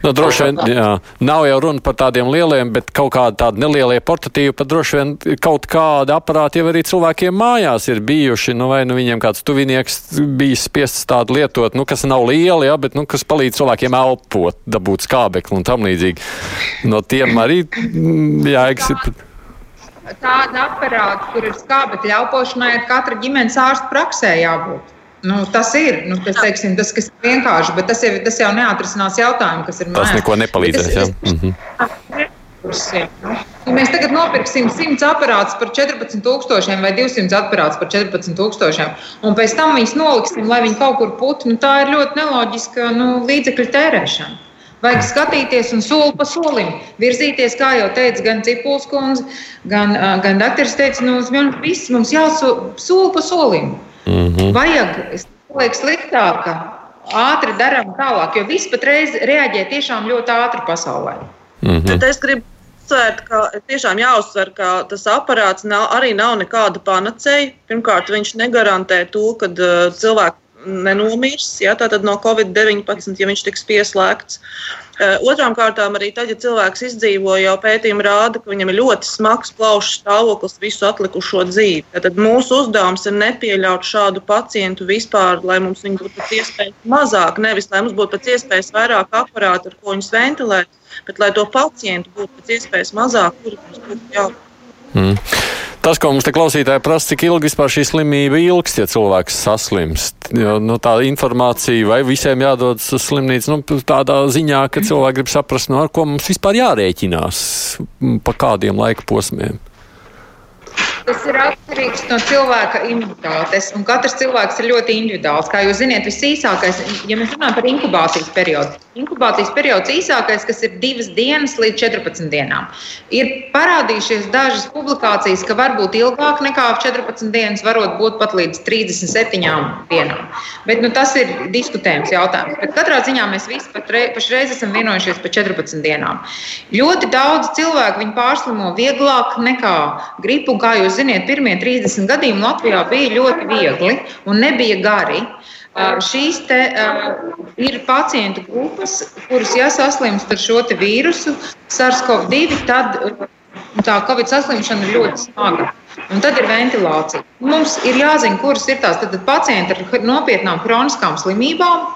Nu, droši vien jā, nav jau runa par tādiem lieliem, bet kaut kādi tādi nelielie portatīvi, pat droši vien kaut kādi aparāti jau arī cilvēkiem mājās ir bijuši. Nu, vai nu viņiem kāds tuvinieks bijis spiests tādu lietot, nu, kas nav lieli, jā, bet nu, kas palīdz cilvēkiem elpot, dabūt skābekli un tam līdzīgi. No tiem arī mm, jāeksistē tāda aparāta, kur ir skābekļa elpošanai, ir katra ģimenes ārsta praksē jābūt. Nu, tas ir nu, tas, teiksim, tas, kas ir vienkārši, bet tas jau, tas jau neatrisinās jautājumu, kas ir mājās. Tas neko nepalīdzēs. Tas, mhm. Ja mēs tagad nopirksim 100 aparātus par 14,000 vai 200 aparātus par 14,000, un pēc tam viņus noliksim, lai viņi kaut kur putu, nu, tā ir ļoti neloģiska nu, līdzekļu tērēšana. Vajag skatīties un soli pa solim virzīties, kā jau teica gan Cipuls kundze, gan, gan Dakteris teica, nu, viss mums jāsoli soli pa solim. Mm -hmm. Vajag, es lieku sliktāk, ātri darām tālāk, jo viss patreiz reaģē tiešām ļoti ātri pasaulē. Mm -hmm. Bet es gribu uzsvērt, ka tiešām jāuzsver, ka tas aparāts nav, arī nav nekāda panacēja. Pirmkārt, viņš negarantē to, ka uh, cilvēki nenomirs, ja, tātad no Covid-19, ja viņš tiks pieslēgts. Eh, otrām kārtām, arī tad, ja cilvēks izdzīvo, jau pētījumi rāda, ka viņam ir ļoti smags plaušu stāvoklis visu atlikušo dzīvi. Tad mūsu uzdevums ir nepieļaut šādu pacientu vispār, lai mums būtu pēc iespējas mazāk, nevis lai mums būtu pēc iespējas vairāk aparātu, ar ko viņus ventilēt, bet lai to pacientu būtu pēc iespējas mazāk, kuri mums būtu jābūt. Mm. Tas, ko mums te klausītāji prasa, cik ilgi vispār šī slimība ilgst, ja cilvēks saslimst. Jo, nu, tā informācija vai visiem jādodas uz slimnīcu, nu, tādā ziņā, ka cilvēki grib saprast, nu, ar ko mums vispār jārēķinās, pa kādiem laika posmiem. Tas ir atkarīgs no cilvēka individualitātes. Katrs cilvēks ir ļoti individuāls. Kā jūs zināt, visīsākais, ja mēs runājam par inkubācijas periodu, inkubācijas periods īsākais, kas ir divas dienas līdz 14 dienām. Ir parādījušies dažas publikācijas, ka var būt ilgāk nekā 14 dienas, varot būt pat līdz 37 dienām. Bet nu, tas ir diskutējums jautājums. Bet katrā ziņā mēs visi pašreiz esam vienojušies par 14 dienām. Ļoti daudz cilvēku pārslimo vieglāk nekā gripu, kā jūs ziniet, pirmie 30 gadījumi Latvijā bija ļoti viegli un nebija gari. Šīs te, ir pacientu grupas, kuras, ja saslimst ar šo vīrusu, SARS-CoV-2, tad tā Covid saslimšana ir ļoti smaga. Un tad ir ventilācija. Mums ir jāzina, kuras ir tās pacienti ar nopietnām kroniskām slimībām,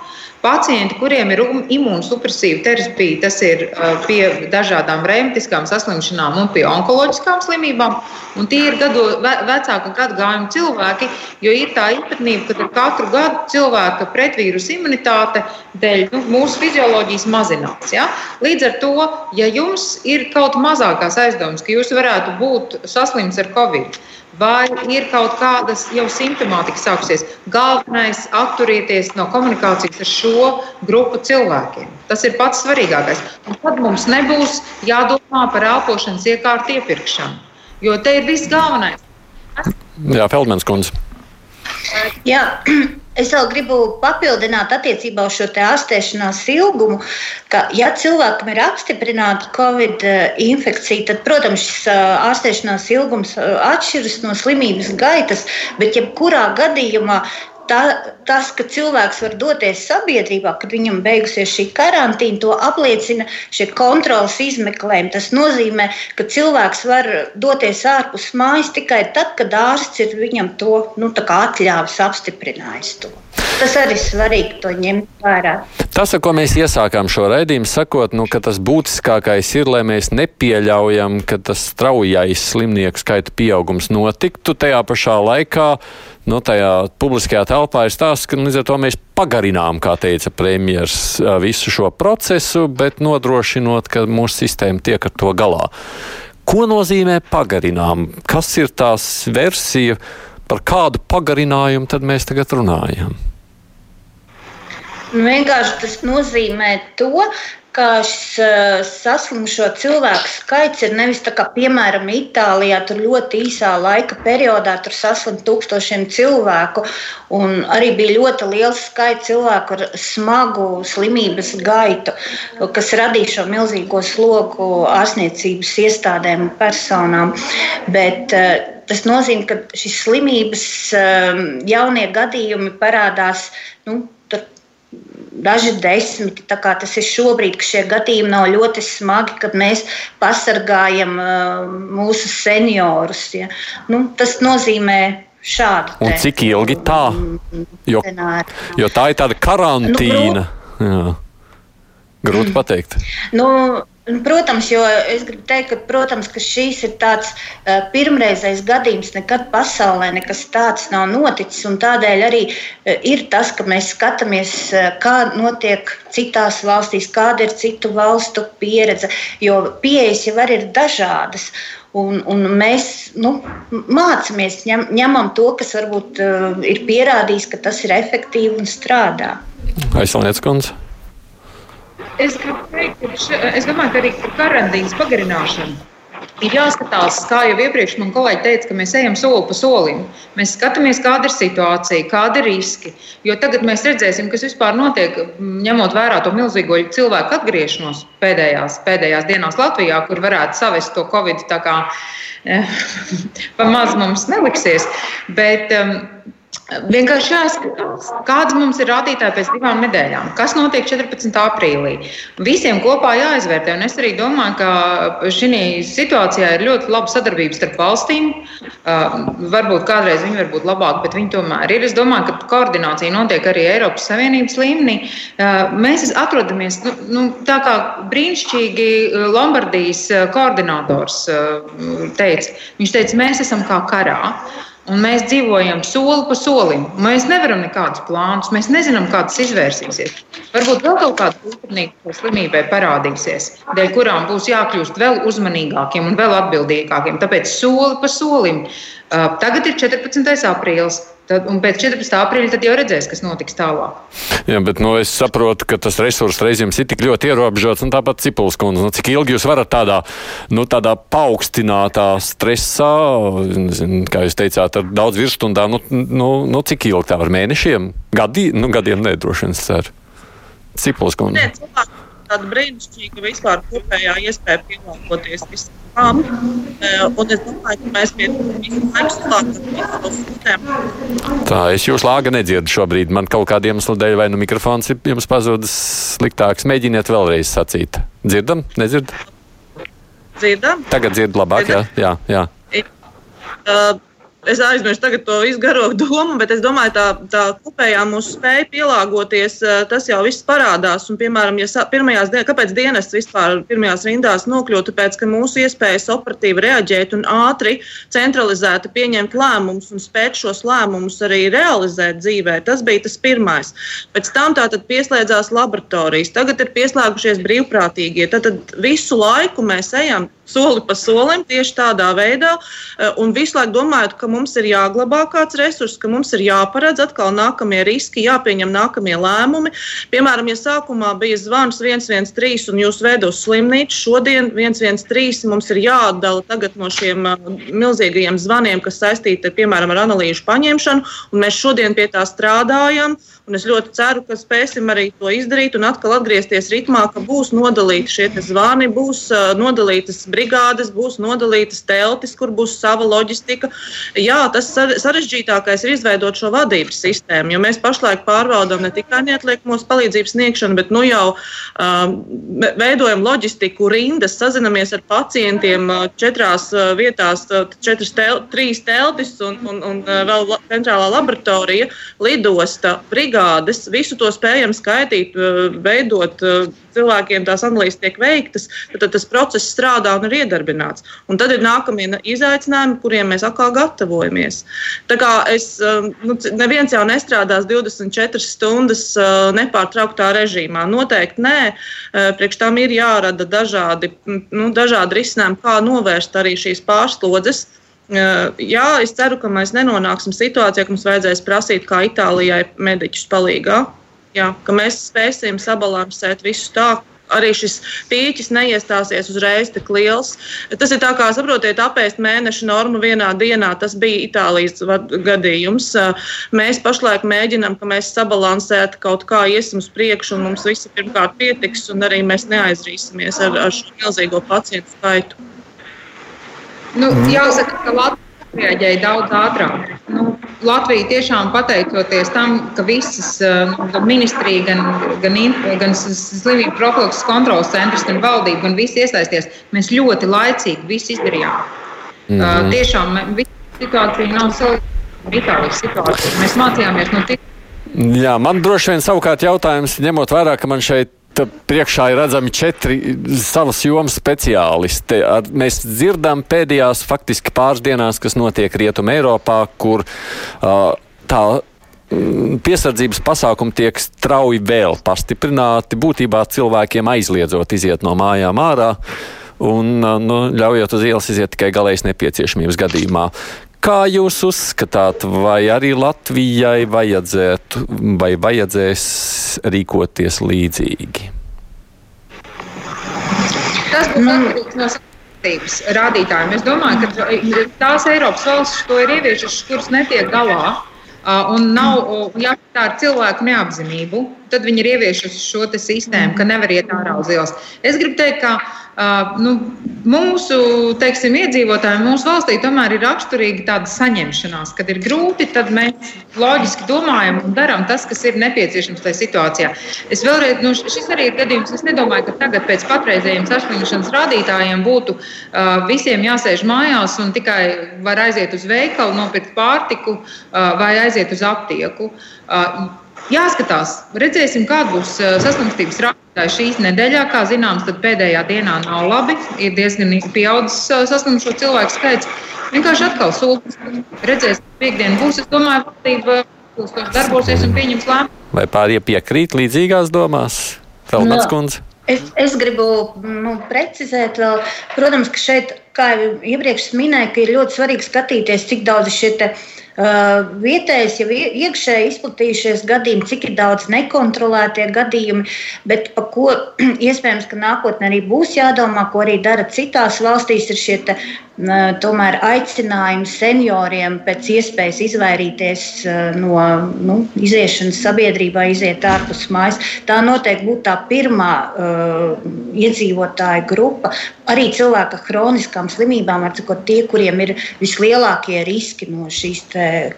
Pacienti, kuriem ir um, imūnsupresīva terapija, tas ir uh, pie dažādām rēmatiskām saslimšanām un pie onkoloģiskām slimībām, un tie ir gado, ve, vecāka gadagājuma cilvēki, jo ir tā īpatnība, ka katru gadu cilvēka pretvīrusu imunitāte dēļ nu, mūsu fizioloģijas mazinās. Ja? Līdz ar to, ja jums ir kaut mazākās aizdomas, ka jūs varētu būt saslims ar covid, vai ir kaut kādas jau simptomātika sākusies. Galvenais - atturieties no komunikācijas ar šo grupu cilvēkiem. Tas ir pats svarīgākais. Un tad mums nebūs jādomā par elpošanas iekārtu iepirkšanu, jo te ir viss galvenais. Jā, Feldmans kundze. Jā. Es vēl gribu papildināt attiecībā uz šo ārstēšanās ilgumu, ka, ja cilvēkam ir apstiprināta covid eh, infekcija, tad, protams, šis eh, ārstēšanās ilgums eh, atšķiras no slimības gaitas, bet jebkurā gadījumā tā, tas, ka cilvēks var doties sabiedrībā, kad viņam beigusies šī karantīna, to apliecina šie kontrolas izmeklējumi. Tas nozīmē, ka cilvēks var doties ārpus mājas tikai tad, kad ārsts ir viņam to nu, atļāvis, apstiprinājis to. Tas arī svarīgi to ņemt vērā. Tas, ar ko mēs iesākām šo raidījumu, sakot, nu, ka tas būtiskākais ir, lai mēs nepieļaujam, ka tas straujais slimnieku skaita pieaugums notiktu tajā pašā laikā nu, tajā publiskajā telpā ir stāsts, ka līdz ar to mēs pagarinām, kā teica premjeras, visu šo procesu, bet nodrošinot, ka mūsu sistēma tiek ar to galā. Ko nozīmē pagarinām? Kas ir tās versija, par kādu pagarinājumu tad mēs tagad runājam? Vienkārši tas nozīmē to, ka šis saslimušo cilvēku skaits ir nevis tā kā, piemēram, Itālijā, tur ļoti īsā laika periodā tur saslimt tūkstošiem cilvēku, un arī bija ļoti liels skaits cilvēku ar smagu slimības gaitu, kas radīja šo milzīgo slogu ārstniecības iestādēm un personām. Bet, uh, Tas nozīmē, ka šīs slimības jaunie gadījumi parādās nu, daži desmiti. Tas ir šobrīd, ka šie gadījumi nav ļoti smagi, kad mēs pasargājam uh, mūsu seniorus. Ja. Nu, tas nozīmē šādu. Un cik ilgi tā? Jo, jo tā ir tāda karantīna. Nu, Grūti pateikt. Nu, Protams, jo es gribu teikt, ka, protams, ka šīs ir tāds uh, pirmreizējs gadījums. Nekad pasaulē nekas tāds nav noticis. Tādēļ arī uh, ir tas, ka mēs skatāmies, uh, kā notiek citās valstīs, kāda ir citu valstu pieredze. Jo pieejas jau ir dažādas. Un, un mēs nu, mācāmies, ņem, ņemam to, kas varbūt uh, ir pierādījis, ka tas ir efektīvi un strādā. Aizsāniet, kundze. Es, teikt, še, es domāju, ka arī karantīnas pagarināšanu. Ir jāskatās, kā jau iepriekš man kolēģi teica, ka mēs ejam soli pa solim. Mēs skatāmies, kāda ir situācija, kādi ir riski. Jo tagad mēs redzēsim, kas vispār notiek, ņemot vērā to milzīgo cilvēku atgriešanos pēdējās, pēdējās dienās Latvijā, kur varētu savest to covid. Tā kā eh, pa maz mums neliksies. Bet, um, Vienkārši jāskatās, kāda mums ir rādītāja pēc divām nedēļām, kas notiek 14. aprīlī. Visiem kopā jāizvērtē. Un es arī domāju, ka šī situācijā ir ļoti laba sadarbība starp valstīm. Uh, varbūt kādreiz viņi var būt labāki, bet viņi tomēr ir. Es domāju, ka koordinācija notiek arī Eiropas Savienības līmenī. Uh, mēs atrodamies nu, nu, tā kā brīnišķīgi Lombardijas koordinators uh, teica. Viņš teica, mēs esam kā karā. Un mēs dzīvojam soli pa solim. Mēs nevaram nekādus plānus. Mēs nezinām, kā tas izvērsīsies. Varbūt vēl kaut kāda kultūrnīca slimībai parādīsies, dēļ kurām būs jākļūst vēl uzmanīgākiem un vēl atbildīgākiem. Tāpēc soli pa solim. Uh, tagad ir 14. aprīlis. Tad, un pēc 14. aprīļa jau redzēs, kas notiks tālāk. Jā, bet nu, es saprotu, ka tas resurss reizēm ir tik ļoti ierobežots, un tāpat Cipuls kundze, nu, cik ilgi jūs varat tādā, nu, tādā paaugstinātā stresā, kā jūs teicāt, ar daudz virsstundām, nu, nu, nu, cik ilgi tā var mēnešiem? Gadi, nu, gadiem nedroši vien ceru. Cipuls kundze. Nē, tāda brīnišķīga vispār kopējā iespēja pielāgoties visamām. Eh, un es domāju, ka mēs pie visu laiku strādājam. Tā, es jūs lāga nedzirdu šobrīd. Man kaut kādiem iemeslu dēļ vai nu mikrofons ir jums pazudis sliktāks. Mēģiniet vēlreiz sacīt. Dzirdam? Nedzird? Dzirdam? Tagad dzird labāk, jā. jā, jā. Uh, es aizmirsu tagad to garo domu, bet es domāju, tā, tā kopējā mūsu spēja pielāgoties, eh, tas jau viss parādās. Un, piemēram, ja pirmajās kāpēc dienas vispār pirmajās rindās nokļūt? Tāpēc, ka mūsu iespējas operatīvi reaģēt un ātri centralizēti pieņemt lēmumus un spēt šos lēmumus arī realizēt dzīvē, tas bija tas pirmais. Pēc tam tātad pieslēdzās laboratorijas, tagad ir pieslēgušies brīvprātīgie. Tad visu laiku mēs ejam soli pa solim tieši tādā veidā eh, un visu laiku domājot, ka mums ir jāglabā kāds resurss, ka mums ir jāparedz atkal nākamie riski, jāpieņem nākamie lēmumi. Piemēram, ja sākumā bija zvans 113 un jūs vedat uz slimnīcu, šodien 113 mums ir jāatdala no šiem uh, milzīgajiem zvaniem, kas saistīti piemēram ar analīžu paņemšanu, un mēs šodien pie tā strādājam. Un es ļoti ceru, ka spēsim arī to izdarīt un atkal atgriezties ritmā, ka būs nodalīti šie zvani, būs uh, nodalītas brigādes, būs nodalītas teltis, kur būs sava loģistika. Jā, tas sarežģītākais ir izveidot šo vadības sistēmu, jo mēs pašlaik pārvaldām ne tikai neatliekamos palīdzības sniegšanu, bet nu jau um, veidojam loģistiku, rindas, sazinamies ar pacientiem uh, četrās uh, vietās, uh, četras tel, trīs teltis un, un, un vēl la, centrālā laboratorija, lidosta, brigāde brigādes, visu to spējam skaitīt, veidot cilvēkiem, tās analīzes tiek veiktas, tad tas process strādā un ir iedarbināts. Un tad ir nākamie izaicinājumi, kuriem mēs atkal gatavojamies. Tā kā es, eh, nu, neviens jau nestrādās 24 stundas nepārtrauktā režīmā. Noteikti nē. Priekš tam ir jārada dažādi, nu, dažādi risinājumi, kā novērst arī šīs pārslodzes. Jā, es ceru, ka mēs nenonāksim situācijā, ka mums vajadzēs prasīt, kā Itālijai, mediķus palīgā. Jā, ka mēs spēsim sabalansēt visu tā, arī šis pīķis neiestāsies uzreiz tik liels. Tas ir tā kā, saprotiet, apēst mēneša normu vienā dienā. Tas bija Itālijas gadījums. Mēs pašlaik mēģinām, ka mēs sabalansētu kaut kā iesim uz priekšu, un mums visi pirmkārt pietiks, un arī mēs neaizrīsimies ar, ar šo milzīgo pacientu skaitu. Nu, jāsaka, ka Latvija reaģēja daudz ātrāk. Nu, Latvija tiešām pateicoties tam, ka visas uh, ministrija, gan, gan, gan slimību profilakses kontrolas centrs, gan valdība, gan visi iesaisties, mēs ļoti laicīgi visu izdarījām. Mm -hmm. uh, tiešām situācija nav salīdzināma ar Itālijas situāciju. Mēs mācījāmies no citiem. Jā, man droši vien savukārt jautājums, ņemot vērā, ka man šeit priekšā ir redzami četri savas jomas speciālisti. Mēs dzirdam pēdējās faktiski pāris dienās, kas notiek Rietumē Eiropā, kur uh, tā mm, piesardzības pasākumi tiek strauji vēl pastiprināti, būtībā cilvēkiem aizliedzot iziet no mājām ārā un nu, ļaujot uz ielas iziet tikai galējas nepieciešamības gadījumā. Kā jūs uzskatāt, vai arī Latvijai vajadzētu vai vajadzēs rīkoties līdzīgi? Tas būs atkarīgs no sabiedrības rādītājiem. Es domāju, ka tās Eiropas valstis to ir ieviešas, kuras netiek galā. Un nav jāsaka ar cilvēku neapzinību, tad viņi ir ieviešuši šo sistēmu, ka nevar iet ārā uz ielas. Es gribu teikt, ka Uh, nu, mūsu teiksim, iedzīvotājiem, mūsu valstī tomēr ir raksturīga tāda saņemšanās, kad ir grūti, tad mēs loģiski domājam un darām tas, kas ir nepieciešams tajā situācijā. Es vēlreiz, nu, šis arī ir gadījums, es nedomāju, ka tagad pēc patreizējiem saslimšanas rādītājiem būtu uh, visiem jāsēž mājās un tikai var aiziet uz veikalu, nopirkt pārtiku uh, vai aiziet uz aptieku. Uh, Jāskatās, redzēsim, kāda būs saslimstības rādītāja šīs nedēļā. Kā zināms, pēdējā dienā nav labi. Ir diezgan pieaudzis saslimušo cilvēku skaits. Vienkārši atkal sūdzas. Redzēsim, piekdiena būs. Es domāju, valdība darbosies un pieņems lēmumu. Vai pārējie piekrīt līdzīgās domās? Feldmans kundze. Es, es gribu nu, precizēt, vēl, protams, ka šeit, kā jau iepriekš minēju, ir ļoti svarīgi skatīties, cik daudz šie vietējais jau iekšēji izplatījušies gadījumi, cik ir daudz nekontrolētie gadījumi, bet par ko iespējams, ka nākotnē arī būs jādomā, ko arī dara citās valstīs, ir šie te, tomēr aicinājumi senioriem pēc iespējas izvairīties no nu, iziešanas sabiedrībā, iziet ārpus mājas. Tā noteikti būtu tā pirmā uh, iedzīvotāja grupa. Arī cilvēki ar kroniskām slimībām, ar tie, kuriem ir vislielākie riski no šīs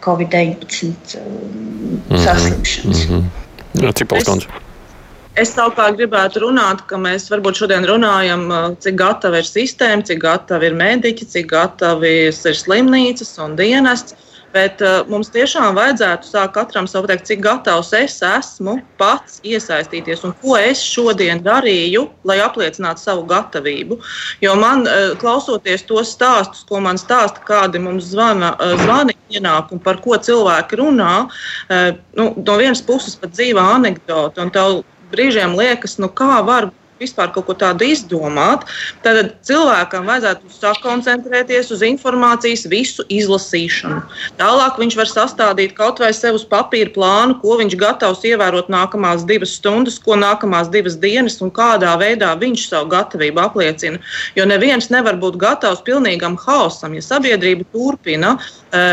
Covid-19 uh, saslimšanas. Mm -hmm. Cik pals Es savukārt gribētu runāt, ka mēs varbūt šodien runājam, uh, cik gatava ir sistēma, cik gatavi ir mediķi, cik gatavi ir slimnīcas un dienests. Bet uh, mums tiešām vajadzētu sākt katram savu pateikt, cik gatavs es esmu pats iesaistīties un ko es šodien darīju, lai apliecinātu savu gatavību. Jo man, uh, klausoties tos stāstus, ko man stāsta, kādi mums zvana, uh, zvani ienāk un par ko cilvēki runā, uh, nu, no vienas puses pat dzīvā anekdote, brīžiem liekas, nu kā var būt vispār kaut ko tādu izdomāt, tad cilvēkam vajadzētu sakoncentrēties uz informācijas visu izlasīšanu. Tālāk viņš var sastādīt kaut vai sev uz papīra plānu, ko viņš gatavs ievērot nākamās divas stundas, ko nākamās divas dienas un kādā veidā viņš savu gatavību apliecina. Jo neviens nevar būt gatavs pilnīgam haosam, ja sabiedrība turpina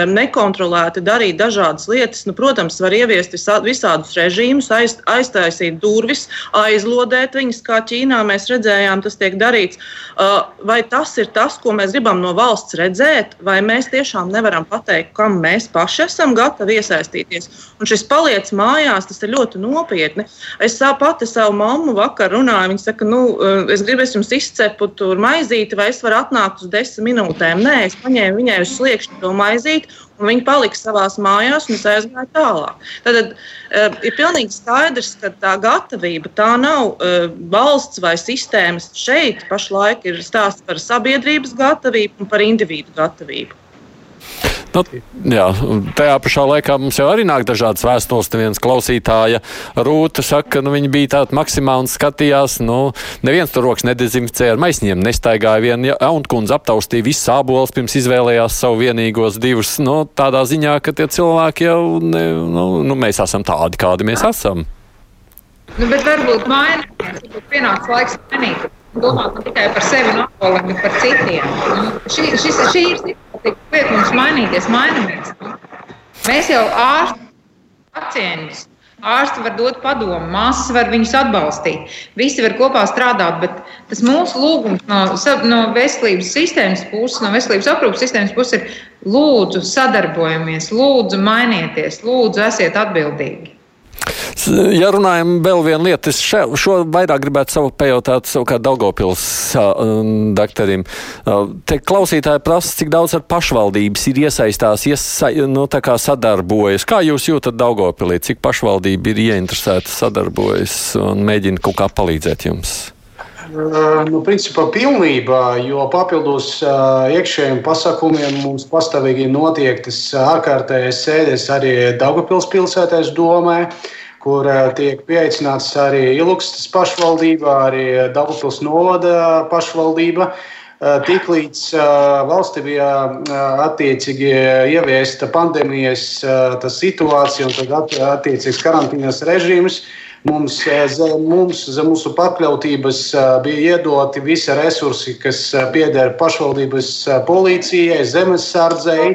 nekontrolēti darīt dažādas lietas. Nu, protams, var ieviest visādus režīmus, aiz, aiztaisīt durvis, aizlodēt viņas kā Ķīnā mēs redzējām, tas tiek darīts. Uh, vai tas ir tas, ko mēs gribam no valsts redzēt, vai mēs tiešām nevaram pateikt, kam mēs paši esam gatavi iesaistīties? Un šis paliec mājās, tas ir ļoti nopietni. Es pati savu mammu vakar runāju, viņa saka, nu, uh, es gribu es jums izcepu tur maizīti, vai es varu atnākt uz desmit minūtēm. Nē, es paņēmu viņai uz sliekšņa to maizīti un viņi palika savā mājās un es aizgāju tālāk. Tad uh, ir pilnīgi skaidrs, ka tā gatavība tā nav uh, valsts vai sistēmas. Šeit pašlaik ir stāsts par sabiedrības gatavību un par individu gatavību. Nu, jā, tajā pašā laikā mums jau arī nāk dažādas vēstules. Viens klausītāja rūta saka, ka nu, viņi bija tādi maksimāli un skatījās. Nu, neviens tur rokas nedezinficēja ar maisiņiem, nestaigāja viena ja, jaunkundze, aptaustīja visas sāboles, pirms izvēlējās savu vienīgos divus. Nu, tādā ziņā, ka tie cilvēki jau, ne, nu, nu, mēs esam tādi, kādi mēs esam. Nu, bet varbūt mainīt, varbūt pienāks laiks mainīt domāt tikai par sevi, no bet par citiem. Šī, šis, šī ir situācija, liek mums mainīties, mainamies. Nu. Mēs jau ārsti pacientus ārsti var dot padomu, māsas var viņus atbalstīt, visi var kopā strādāt, bet tas mūsu lūgums no, no veselības sistēmas puses, no veselības aprūpas sistēmas puses ir lūdzu sadarbojamies, lūdzu mainieties, lūdzu esiet atbildīgi. Ja runājam vēl vienu lietu, es še, šo vairāk gribētu savu pajautāt savukārt Daugopils uh, daktarim. Uh, te klausītāji prasa, cik daudz ar pašvaldības ir iesaistās, iesa, nu, tā kā sadarbojas. Kā jūs jūtat Daugopilī, cik pašvaldība ir ieinteresēta sadarbojas un mēģina kaut kā palīdzēt jums? Nu, principā pilnībā, jo papildus uh, iekšējiem pasākumiem mums pastāvīgi notiek tas ārkārtējais sēdes arī Daugapils pilsētā, es domāju kur tiek pieaicināts arī Ilukstas pašvaldība, arī Dabupils novada pašvaldība. Tiklīdz valstī bija attiecīgi ieviesta pandēmijas situācija un tad attiecīgs karantīnas režīms, mums zem, mums, zem mūsu pakļautības bija iedoti visi resursi, kas pieder pašvaldības policijai, zemesardzei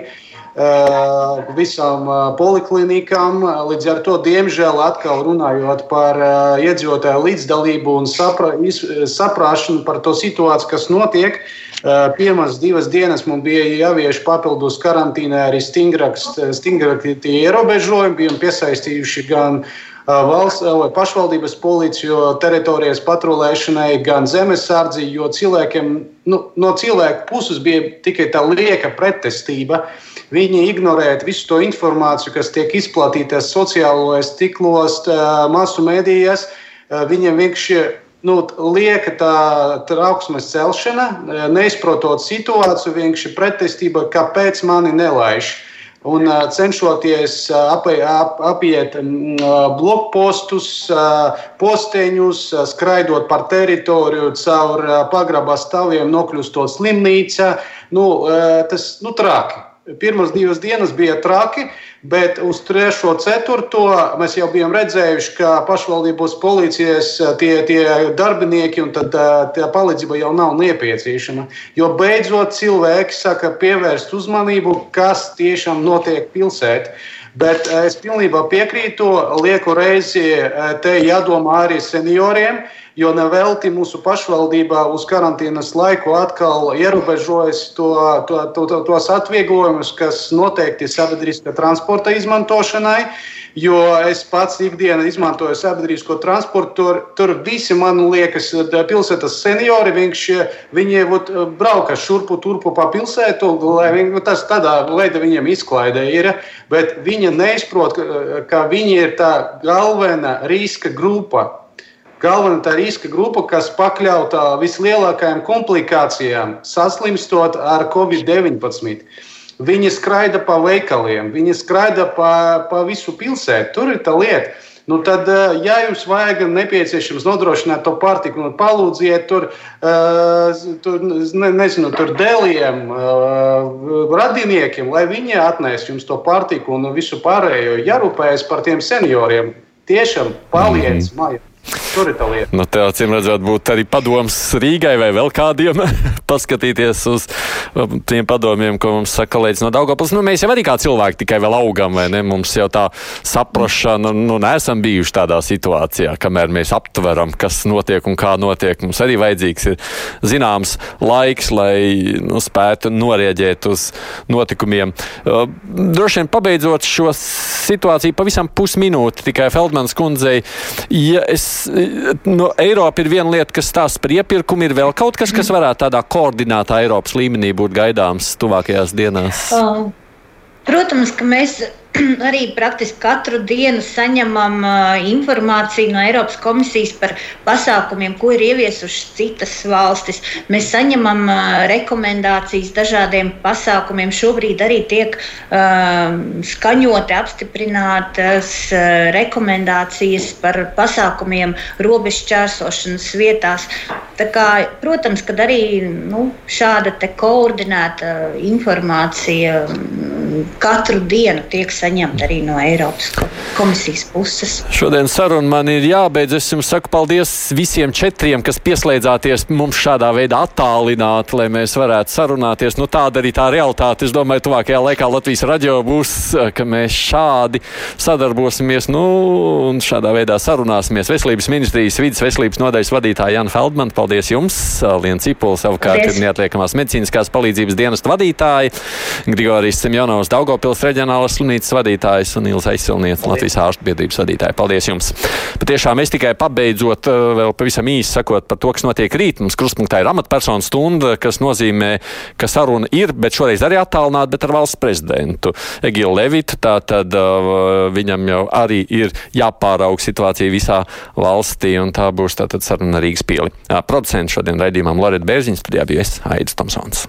Eh, visām eh, poliklinikām. Līdz ar to, diemžēl, atkal runājot par eh, iedzīvotāju līdzdalību un sapra, saprāšanu par to situāciju, kas notiek. Pirmās divas dienas mums bija jāvieš papildus karantīnā arī stingrāki ierobežojumi. Bijām piesaistījuši gan valsts vai pašvaldības policiju teritorijas patrulēšanai, gan zemesardzi, jo cilvēkiem, nu, no cilvēku puses bija tikai tā lieka pretestība. Uh, Viņi ignorē visu to informāciju, kas tiek izplatīta sociālajos tīklos, masu mēdījos. Viņiem vienkārši nu, lieka tā trauksmes celšana, neizprotot situāciju, vienkārši pretestība, kāpēc mani nelaiž. Un cenšoties apiet blokpostus, posteņus, skraidot par teritoriju, caur pagrabā stāviem nokļūstot slimnīcā, nu, tas nu, traki. Pirmās divas dienas bija traki, bet uz trešo, ceturto mēs jau bijām redzējuši, ka pašvaldības policijas eh, tie, tie darbinieki un tad, eh, tā palīdzība jau nav nepieciešama. Jo beidzot cilvēki saka pievērst uzmanību, kas tiešām notiek pilsētā. Bet eh, es pilnībā piekrītu, lieku reizi te jādomā arī senioriem jo nevelti mūsu pašvaldībā uz karantīnas laiku atkal ierobežojas to, to, to, to, tos atvieglojumus, kas noteikti sabiedriskā transporta izmantošanai. Jo es pats ikdienā izmantoju sabiedrisko transportu, tur, tur visi man liekas, pilsētas seniori, viņš, viņi būt, brauka šurpu turpu pa pilsētu, lai viņi, tas tādā veidā viņiem izklaidē ir, bet viņi neizprot, ka viņi ir tā galvenā riska grupa galvenā riska grupa, kas pakļauta vislielākajām komplikācijām, saslimstot ar Covid-19. Viņi skraida pa veikaliem, viņi skraida pa, pa visu pilsētu. Tur ir tā lieta. Nu, tad, eh, ja jums vajag nepieciešams nodrošināt to pārtiku, nu, palūdziet tur, uh, tur, ne, nezinu, tur dēliem, uh, radiniekiem, lai viņi atnēs jums to pārtiku un visu pārējo. Jārūpējas par tiem senioriem. Tiešām paliec mm mājās. Tur ir tā lieta. Nu, tā acīm redzot, būtu arī padoms Rīgai vai vēl kādiem paskatīties uz um, tiem padomiem, ko mums saka kolēģis no Daugavpils. Nu, mēs jau arī kā cilvēki tikai vēl augam, vai ne? Mums jau tā saprašana, nu, neesam bijuši tādā situācijā, kamēr mēs aptveram, kas notiek un kā notiek. Mums arī vajadzīgs ir zināms laiks, lai nu, spētu norieģēt uz notikumiem. Uh, droši vien pabeidzot šo situāciju pavisam pusminūti tikai Feldmanas kundzei. Ja es no Eiropa ir viena lieta, kas stāsta par iepirkumu, ir vēl kaut kas, kas varētu tādā koordinētā Eiropas līmenī būt gaidāms tuvākajās dienās? Protams, ka mēs arī praktiski katru dienu saņemam uh, informāciju no Eiropas komisijas par pasākumiem, ko ir ieviesušas citas valstis. Mēs saņemam uh, rekomendācijas dažādiem pasākumiem. Šobrīd arī tiek uh, skaņoti apstiprinātas uh, rekomendācijas par pasākumiem robežu čērsošanas vietās. Tā kā, protams, ka arī nu, šāda koordinēta informācija katru dienu tiek saņemta arī no Eiropas komisijas puses. Šodien saruna man ir jābeidz. Es jums saku paldies visiem četriem, kas pieslēdzāties mums šādā veidā attālināt, lai mēs varētu sarunāties. Nu, tāda arī tā realitāte. Es domāju, tuvākajā laikā Latvijas radio būs, ka mēs šādi sadarbosimies nu, un šādā veidā sarunāsimies. Veselības ministrijas vidas veselības nodaļas vadītāja Jana Feldman, paldies jums! Liena Cipola savukārt paldies. ir neatliekamās medicīniskās palīdzības dienesta vadītāja. Grigorijs Semjonovs, Daugopils reģionālās slimnīcas vadītājs un Ilza Aizsilniece, Latvijas ārstu biedrības vadītāja. Paldies jums! Patiešām es tikai pabeidzot, eh, vēl pavisam īsi sakot par to, kas notiek rīt. Mums kruspunktā ir amatpersonu stunda, kas nozīmē, ka saruna ir, bet šoreiz arī attālināta, bet ar valsts prezidentu Egilu Levitu. Tātad uh, viņam jau arī ir jāpāraug situācija visā valstī, un tā būs tātad saruna Rīgas pieli. Uh, producents šodien raidījumam Loreta Bērziņš, studijā bija es, Aidis Tomsons.